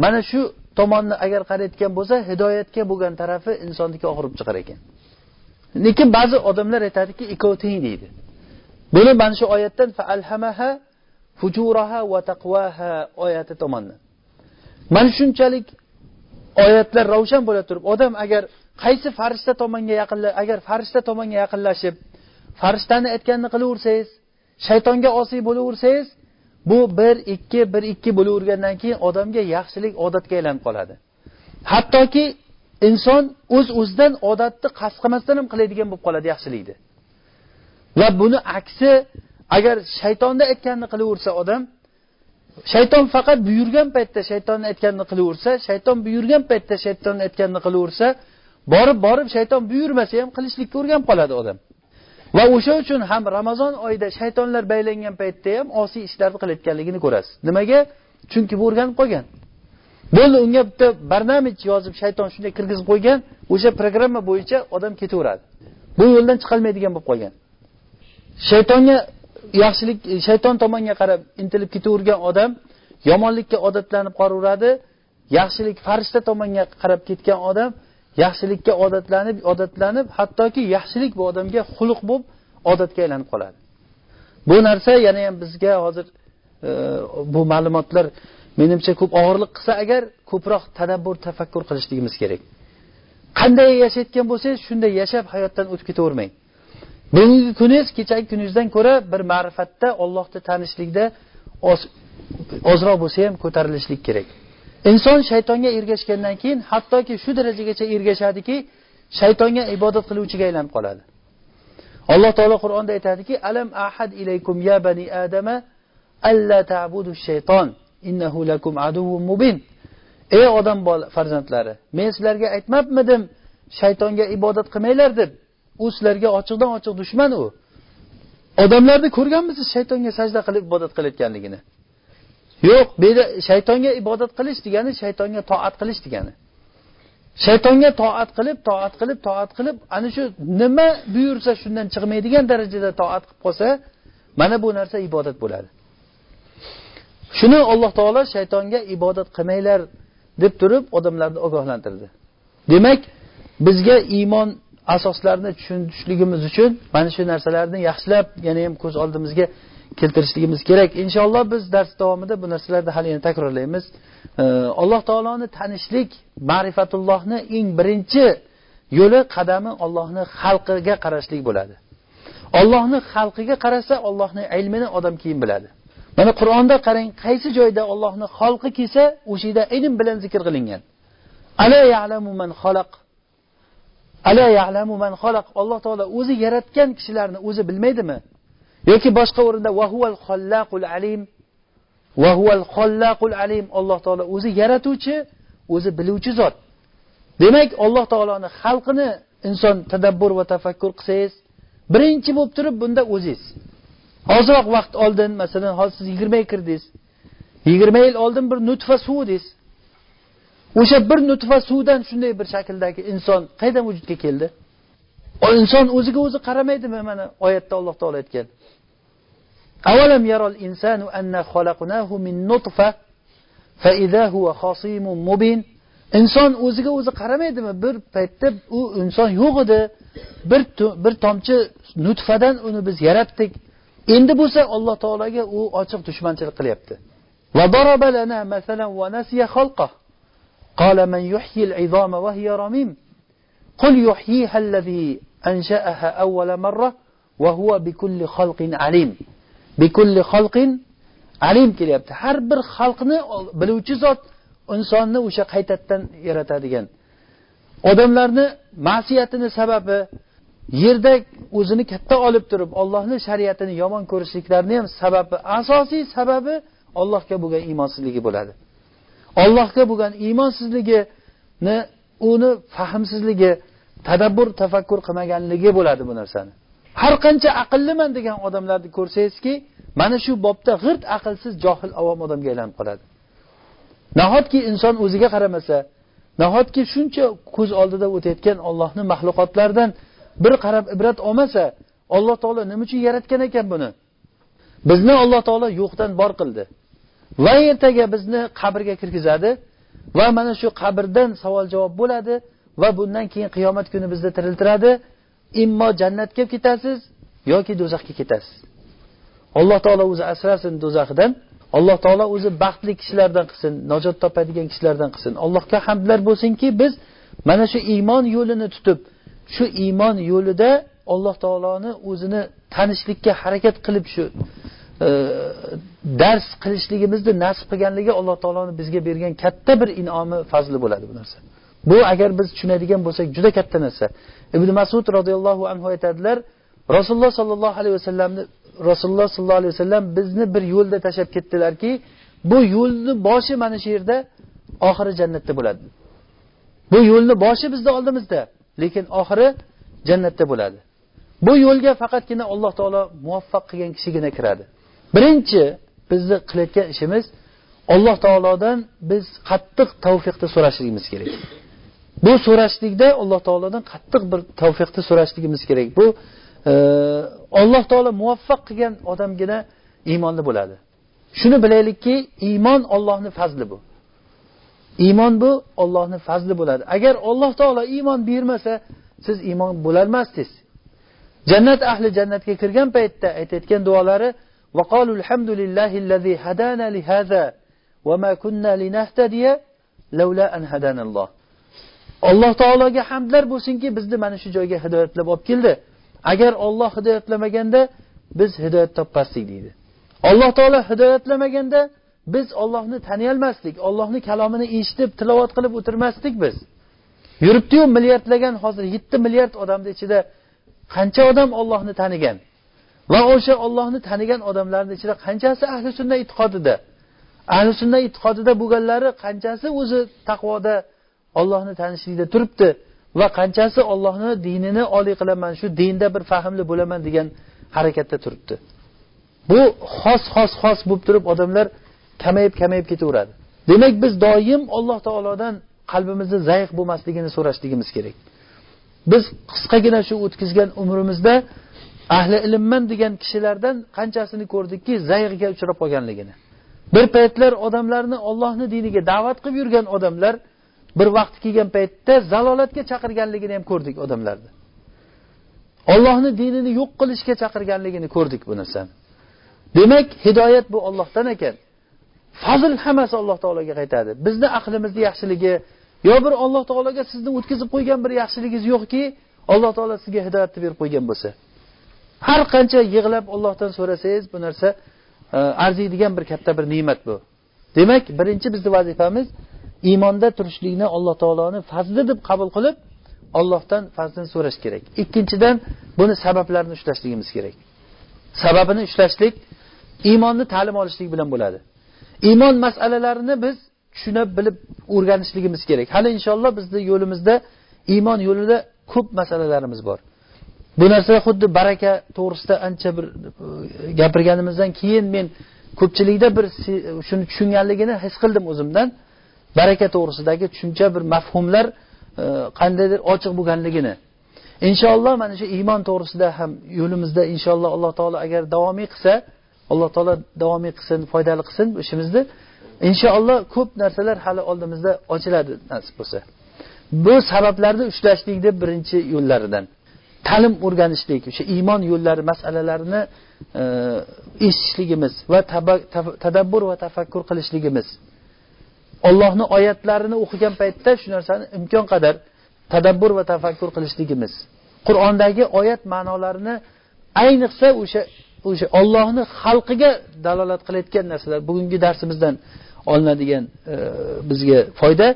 Mana shu tomonni agar qarayotgan bo'lsa hidoyatga bo'lgan tarafi insonniki og'rib chiqar ekan. Lekin ba'zi odamlar aytadiki ikkovi teng deydi. Buni mana shu oyatdan faalhamaha fujuraha va taqvaha oyati tomonidan mana shunchalik oyatlar ravshan bo'la turib odam agar qaysi farishta tomonga yaqinla agar farishta tomonga yaqinlashib farishtani aytganini qilaversangiz shaytonga osiy bo'laversangiz bu bir ikki bir ikki bo'lavergandan keyin odamga yaxshilik odatga aylanib qoladi. Hattoki inson o'z uz o'zidan odatni qasd qilmasdan ham qiladigan bo'lib qoladi yaxshilikni. Va buni aksi agar shaytonni aytganini qilaversa odam shayton faqat buyurgan paytda shaytonni aytganini qilaversa shayton buyurgan paytda shaytonni aytganini qilaversa borib borib shayton buyurmasa ham qilishlikka o'rganib qoladi odam. Va o'sha uchun ham ramazon oyida shaytonlar baylangan paytda ham osiy ishlarni qilayotganligini ko'rasiz. Nimaga? Chunki bu o'rganib qolgan. Bo'ldi unga bitta barnamij yozib shayton shunday kirgizib qo'ygan o'sha programma bo'yicha odam ketaveradi. Bu yo'ldan chiqolmaydigan bo'lib qolgan. Shaytonga yaxshilik shayton tomonga qarab intilib ketavergan odam yomonlikka odatlanib qolaveradi yaxshilik farishta tomonga qarab ketgan odam yaxshilikka odatlanib odatlanib hattoki yaxshilik bu odamga xuluq bo'lib odatga aylanib qoladi. Bu narsa yana ham bizga hozir e, bu ma'lumotlar menimcha ko'p og'irlik qilsa agar ko'proq tadabbur tafakkur qilishligimiz kerak. Qanday yashayotgan bo'lsangiz shunday yashab hayotdan o'tib ketavermang. Bugungi kuningiz kechagi kuningizdan ko'ra bir ma'rifatda ollohni tanishlikda ozroq bo'lsa ham ko'tarilishlik kerak. Inson shaytonga ergashgandan keyin hattoki shu darajagacha ergashadiki shaytonga ibodat qiluvchiga aylanib qoladi. Alloh taolo qur'onda aytadiki alam ahad ilaykum ya bani adama alla ta'budu shayton innahu lakum aduwwun mubin. Ey odam farzandlari men sizlarga aytmabmidim shaytonga ibodat qilmanglar deb. U sizlarga ochiqdan ochiq dushman u. Odamlarni ko'rganmisiz shaytonga sajda qilib ibodat qilayotganligini? Yo'q bu yerda shaytonga ibodat qilish degani shaytonga toat qilish degani. Shaytonga toat qilib toat qilib toat qilib ana shu nima buyursa shundan chiqmaydigan darajada toat qilib qolsa mana bu narsa ibodat bo'ladi. Shuni alloh taolo shaytonga ibodat qilmanglar deb turib odamlarni ogohlantirdi. Demak bizga iymon asoslarini tushunishligimiz uchun mana shu narsalarni yaxshilab yana ham ko'z oldimizga keltirishligimiz kerak. Inshaalloh biz dars davomida bu narsalarni hali yana takrorlaymiz. Alloh taoloni tanishlik ma'rifatullohni eng birinchi yo'li qadami ollohni xalqiga qarashlik bo'ladi. Ollohni xalqiga qarasa ollohni ilmini odam keyin biladi. Mana qur'onda qarang qaysi joyda ollohni xalqi kelsa o'sha yerda ilm bilan zikr qilingan. Ala ya'lamu man xalaq. Ala ya'lamu man xalaq. Alloh taolo o'zi yaratgan kishilarni o'zi bilmaydimi? Yoki boshqa o'rinda vahuval xollaqul alim. Vahuval xollaqul alim. Alloh taolo o'zi yaratuvchi o'zi biluvchi zot. Demak alloh taoloni xalqini inson tadabbur va tafakkur qilsangiz birinchi bo'lib turib bunda o'zingiz. Ozroq vaqt oldin masalan hozir siz yigirmaga kirdingiz. Yigirma yil oldin bir nutfa suv dedingiz o'sha bir nutfa suvdan shunday bir shakldagi inson qayerdan vujudga keldi? Inson o'ziga o'zi qaramaydimi mana oyatda alloh taolo aytgan. أولم يرى الإنسان أن خلقناه من نطفة؟ فإذا هو خصيم مبين. إنسان أوزغ أوز قرميد ما بر بيتب أو إنسان يغد بر بر نطفة دن أنو بز يربتك إند بوسا الله تعالى جا أو أشق دشمن تلقى وضرب لنا مثلا ونسي خلقه. قال من يحيي العظام وهي رميم. قل يحييها الذي أنشأها أول مرة وهو بكل خلق عليم. Bikulli xalqin alim kelyapti. Har bir xalqni biluvchi zot insonni o'sha qaytadan yaratadigan. Odamlarni ma'siyatini sababi yerda o'zini katta olib turib ollohni shariatini yomon ko'rishliklarini ham sababi asosiy sababi ollohga bo'lgan iymonsizligi bo'ladi. Ollohga bo'lgan iymonsizligini uni fahmsizligi tadabbur tafakkur qilmaganligi bo'ladi bu narsani. Har qancha aqlliman degan odamlarni ko'rsangizki mana shu bobda g'irt aqlsiz johil avom odamga aylanib qoladi. Nahotki inson o'ziga qaramasa nahotki shuncha ko'z oldida o'tayotgan ollohni maxluqotlaridan bir qarab ibrat olmasa alloh taolo nima uchun yaratgan ekan buni? Bizni alloh taolo yo'qdan bor qildi. Va ertaga bizni qabrga kirgizadi va mana shu qabrdan savol javob bo'ladi va bundan keyin qiyomat kuni bizni tiriltiradi. Immo jannatga ketasiz yoki do'zaxga ketasiz? Alloh taolo o'zi asrasin do'zaxdan alloh taolo o'zi baxtli kishilardan qilsin najot topadigan kishilardan qilsin. Allohga hamdlar bo'lsinki biz mana shu iymon yo'lini tutib shu iymon yo'lida alloh taoloni o'zini tanishlikka harakat qilib shu e, dars qilishligimizni nasib qilganligi alloh taoloni bizga bergan katta bir in'omi fazli bo'ladi bu narsa. Bu agar biz tushunadigan bo'lsak juda katta narsa. Ibn masud roziyallohu anhu aytadilar rasululloh sollallohu alayhi vasallamni rasululloh sollallohu alayhi vasallam bizni bir yo'lda tashlab ketdilarki bu yo'lni boshi mana shu yerda oxiri jannatda bo'ladi. Bu yo'lni boshi bizni oldimizda lekin oxiri jannatda bo'ladi. Bu yo'lga faqatgina alloh taolo muvaffaq qilgan kishigina kiradi. Birinchi bizni qilayotgan ishimiz alloh taolodan biz qattiq tavfiqni so'rashligimiz kerak. bu so'rashlikda alloh taolodan qattiq bir tavfiqni so'rashligimiz kerak. Bu e, alloh taolo muvaffaq qilgan odamgina iymonli bo'ladi. Shuni bilaylikki iymon ollohni fazli bu. Iymon bu ollohni fazli bo'ladi. Agar alloh taolo iymon buyurmasa siz iymon bo'lolmasdingiz jannat ahli jannatga kirgan paytda aytayotgan duolari وقالوا الحمد لله الذي هدانا لهذا وما كنا لنهتدي alloh taologa hamdlar bo'lsinki bizni mana shu joyga hidoyatlab olib keldi. Agar olloh hidoyatlamaganda biz hidoyat topmasdik deydi. Alloh taolo hidoyatlamaganda biz ollohni taniyolmasdik ollohni kalomini eshitib tilovat qilib o'tirmasdik biz. Yuribdiyu milliardlagan hozir yetti milliard odamni ichida qancha odam ollohni tanigan? Va o'sha ollohni tanigan odamlarni ichida qanchasi ahli sunna e'tiqodida? Ahli sunna e'tiqodida bo'lganlari qanchasi o'zi taqvoda ollohni tanishlikda turibdi va qanchasi ollohni dinini oliy qilaman shu dinda bir fahmli bo'laman degan harakatda turibdi. Bu xos xos xos bo'lib turib odamlar kamayib kamayib ketaveradi. Demak biz doim alloh taolodan qalbimizni zaif bo'lmasligini so'rashligimiz kerak. Biz qisqagina shu o'tkazgan umrimizda ahli ilmman degan kishilardan qanchasini ko'rdikki zayiqga uchrab qolganligini. Bir paytlar odamlarni ollohni diniga da'vat qilib yurgan odamlar bir vaqt kelgan paytda zalolatga chaqirganligini ham ko'rdik odamlarni. Ollohni dinini yo'q qilishga chaqirganligini ko'rdik bu narsani. Demak hidoyat bu ollohdan ekan. Fazl hammasi alloh taologa qaytadi. Bizni aqlimizni yaxshiligi yo bir alloh taologa sizni o'tkazib qo'ygan bir yaxshiligingiz yo'qki alloh taolo sizga hidoyatni berib qo'ygan bo'lsa. Har qancha yig'lab ollohdan so'rasangiz bu narsa e, arziydigan bir katta bir ne'mat bu. Demak birinchi bizni vazifamiz iymonda turishlikni alloh taoloni fazli deb qabul qilib ollohdan fazlini so'rash kerak. Ikkinchidan buni sabablarini ushlashligimiz kerak. Sababini ushlashlik iymonni ta'lim olishlik bilan bo'ladi. Iymon masalalarini biz tushunib bilib o'rganishligimiz kerak. Hali inshaalloh bizni yo'limizda iymon yo'lida ko'p masalalarimiz bor. Bu narsa xuddi baraka to'g'risida ancha bir e, gapirganimizdan keyin men ko'pchilikda bir shuni tushunganligini his qildim o'zimdan. Baraka to'g'risidagi tushuncha bir mafhumlar e, qandaydir ochiq bo'lganligini. Inshaalloh mana shu iymon to'g'risida ham yo'limizda inshaalloh alloh taolo agar davomiy qilsa alloh taolo davomiy qilsin foydali qilsin ishimizni inshaalloh ko'p narsalar hali oldimizda ochiladi nasib bo'lsa bu sabablarni ushlashlikni birinchi yo'llaridan. Ta'lim o'rganishlik o'sha iymon yo'llari masalalarini e, eshitishligimiz va tadabbur va tafakkur qilishligimiz. Ollohni oyatlarini o'qigan paytda shu narsani imkon qadar tadabbur va tafakkur qilishligimiz. Qur'ondagi oyat ma'nolarini ayniqsa o'sha o'sha ollohni xalqiga dalolat qilayotgan narsalar bugungi darsimizdan olinadigan e, bizga foyda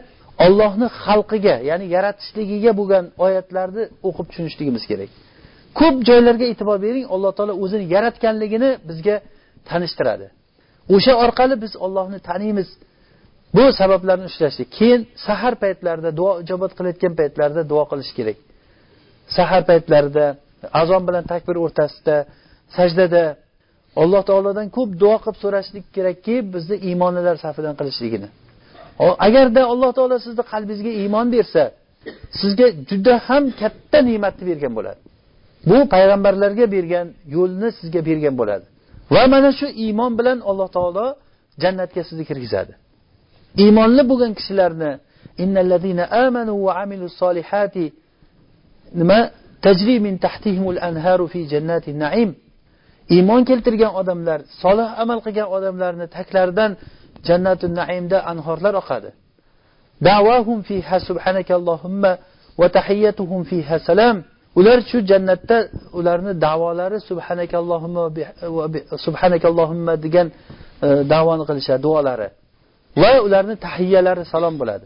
ollohni xalqiga ya'ni yaratishligiga bo'lgan oyatlarni o'qib tushunishligimiz kerak. Ko'p joylarga e'tibor bering alloh taolo o'zini yaratganligini bizga tanishtiradi. O'sha orqali biz ollohni taniymiz. Bu sabablarni ushlashlik. Keyin sahar paytlarida duo ijobat qilayotgan paytlarida duo qilish kerak. Sahar paytlarida azon bilan takbir o'rtasida sajdada alloh taolodan ko'p duo qilib so'rashlik kerakki bizni iymonlilar safidan qilishligini. Agarda alloh taolo sizni qalbingizga iymon bersa sizga juda ham katta ne'matni bergan bo'ladi. Bu payg'ambarlarga bergan yo'lni sizga bergan bo'ladi. Va mana shu iymon bilan alloh taolo jannatga sizni kirgizadi. Iymonli bo'lgan kishilarni innallazina amanu va amilus solihati nima? Tajri min tahtihimul anharu fi jannati naim. Iymon keltirgan odamlar solih amal qilgan odamlarni taklaridan jannatul naimda anhorlar oqadi. Davahum fiha subhanakallohumma va tahiyyatuhum fiha salam. Ular shu jannatda ularni da'volari subhanakallohumma subhanakallohumma degan e, da'voni qilishadi duolari. Va ularni tahiyyalari salom bo'ladi.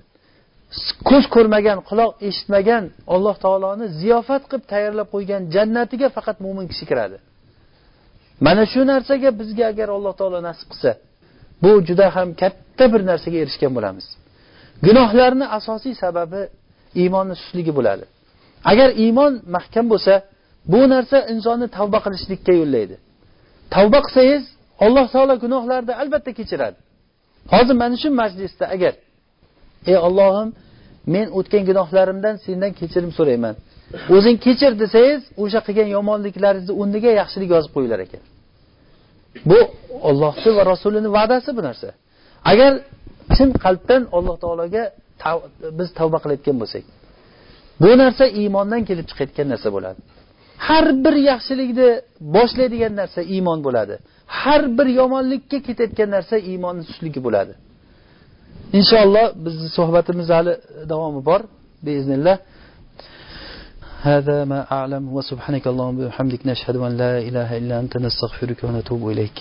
Ko'z ko'rmagan quloq eshitmagan alloh taoloni ziyofat qilib tayyorlab qo'ygan jannatiga faqat mo'min kishi kiradi. Mana shu narsaga bizga agar alloh taolo nasib qilsa bu juda ham katta bir narsaga erishgan bo'lamiz. Gunohlarni asosiy sababi iymonni sustligi bo'ladi. Agar iymon mahkam bo'lsa bu narsa insonni tavba qilishlikka yo'llaydi. Tavba qilsangiz alloh taolo gunohlarni albatta kechiradi. Hozir mana shu majlisda agar ey ollohim men o'tgan gunohlarimdan sendan kechirim so'rayman. O'zing kechir desangiz o'sha qilgan yomonliklaringizni o'rniga yaxshilik yozib qo'yilar ekan. Bu ollohni va rasulini va'dasi bu narsa. Agar chin qalbdan alloh taologa biz tavba qilayotgan bo'lsak bu narsa iymondan kelib chiqayotgan narsa bo'ladi. Har bir yaxshilikni boshlaydigan narsa iymon bo'ladi. har bir yomonlikka ketayotgan narsa iymonni sustligi bo'ladi inshaalloh bizni suhbatimiz hali davomi bor beiznillah هذا ما أعلم وسبحانك اللهم وبحمدك نشهد أن لا إله إلا أنت نستغفرك ونتوب إليك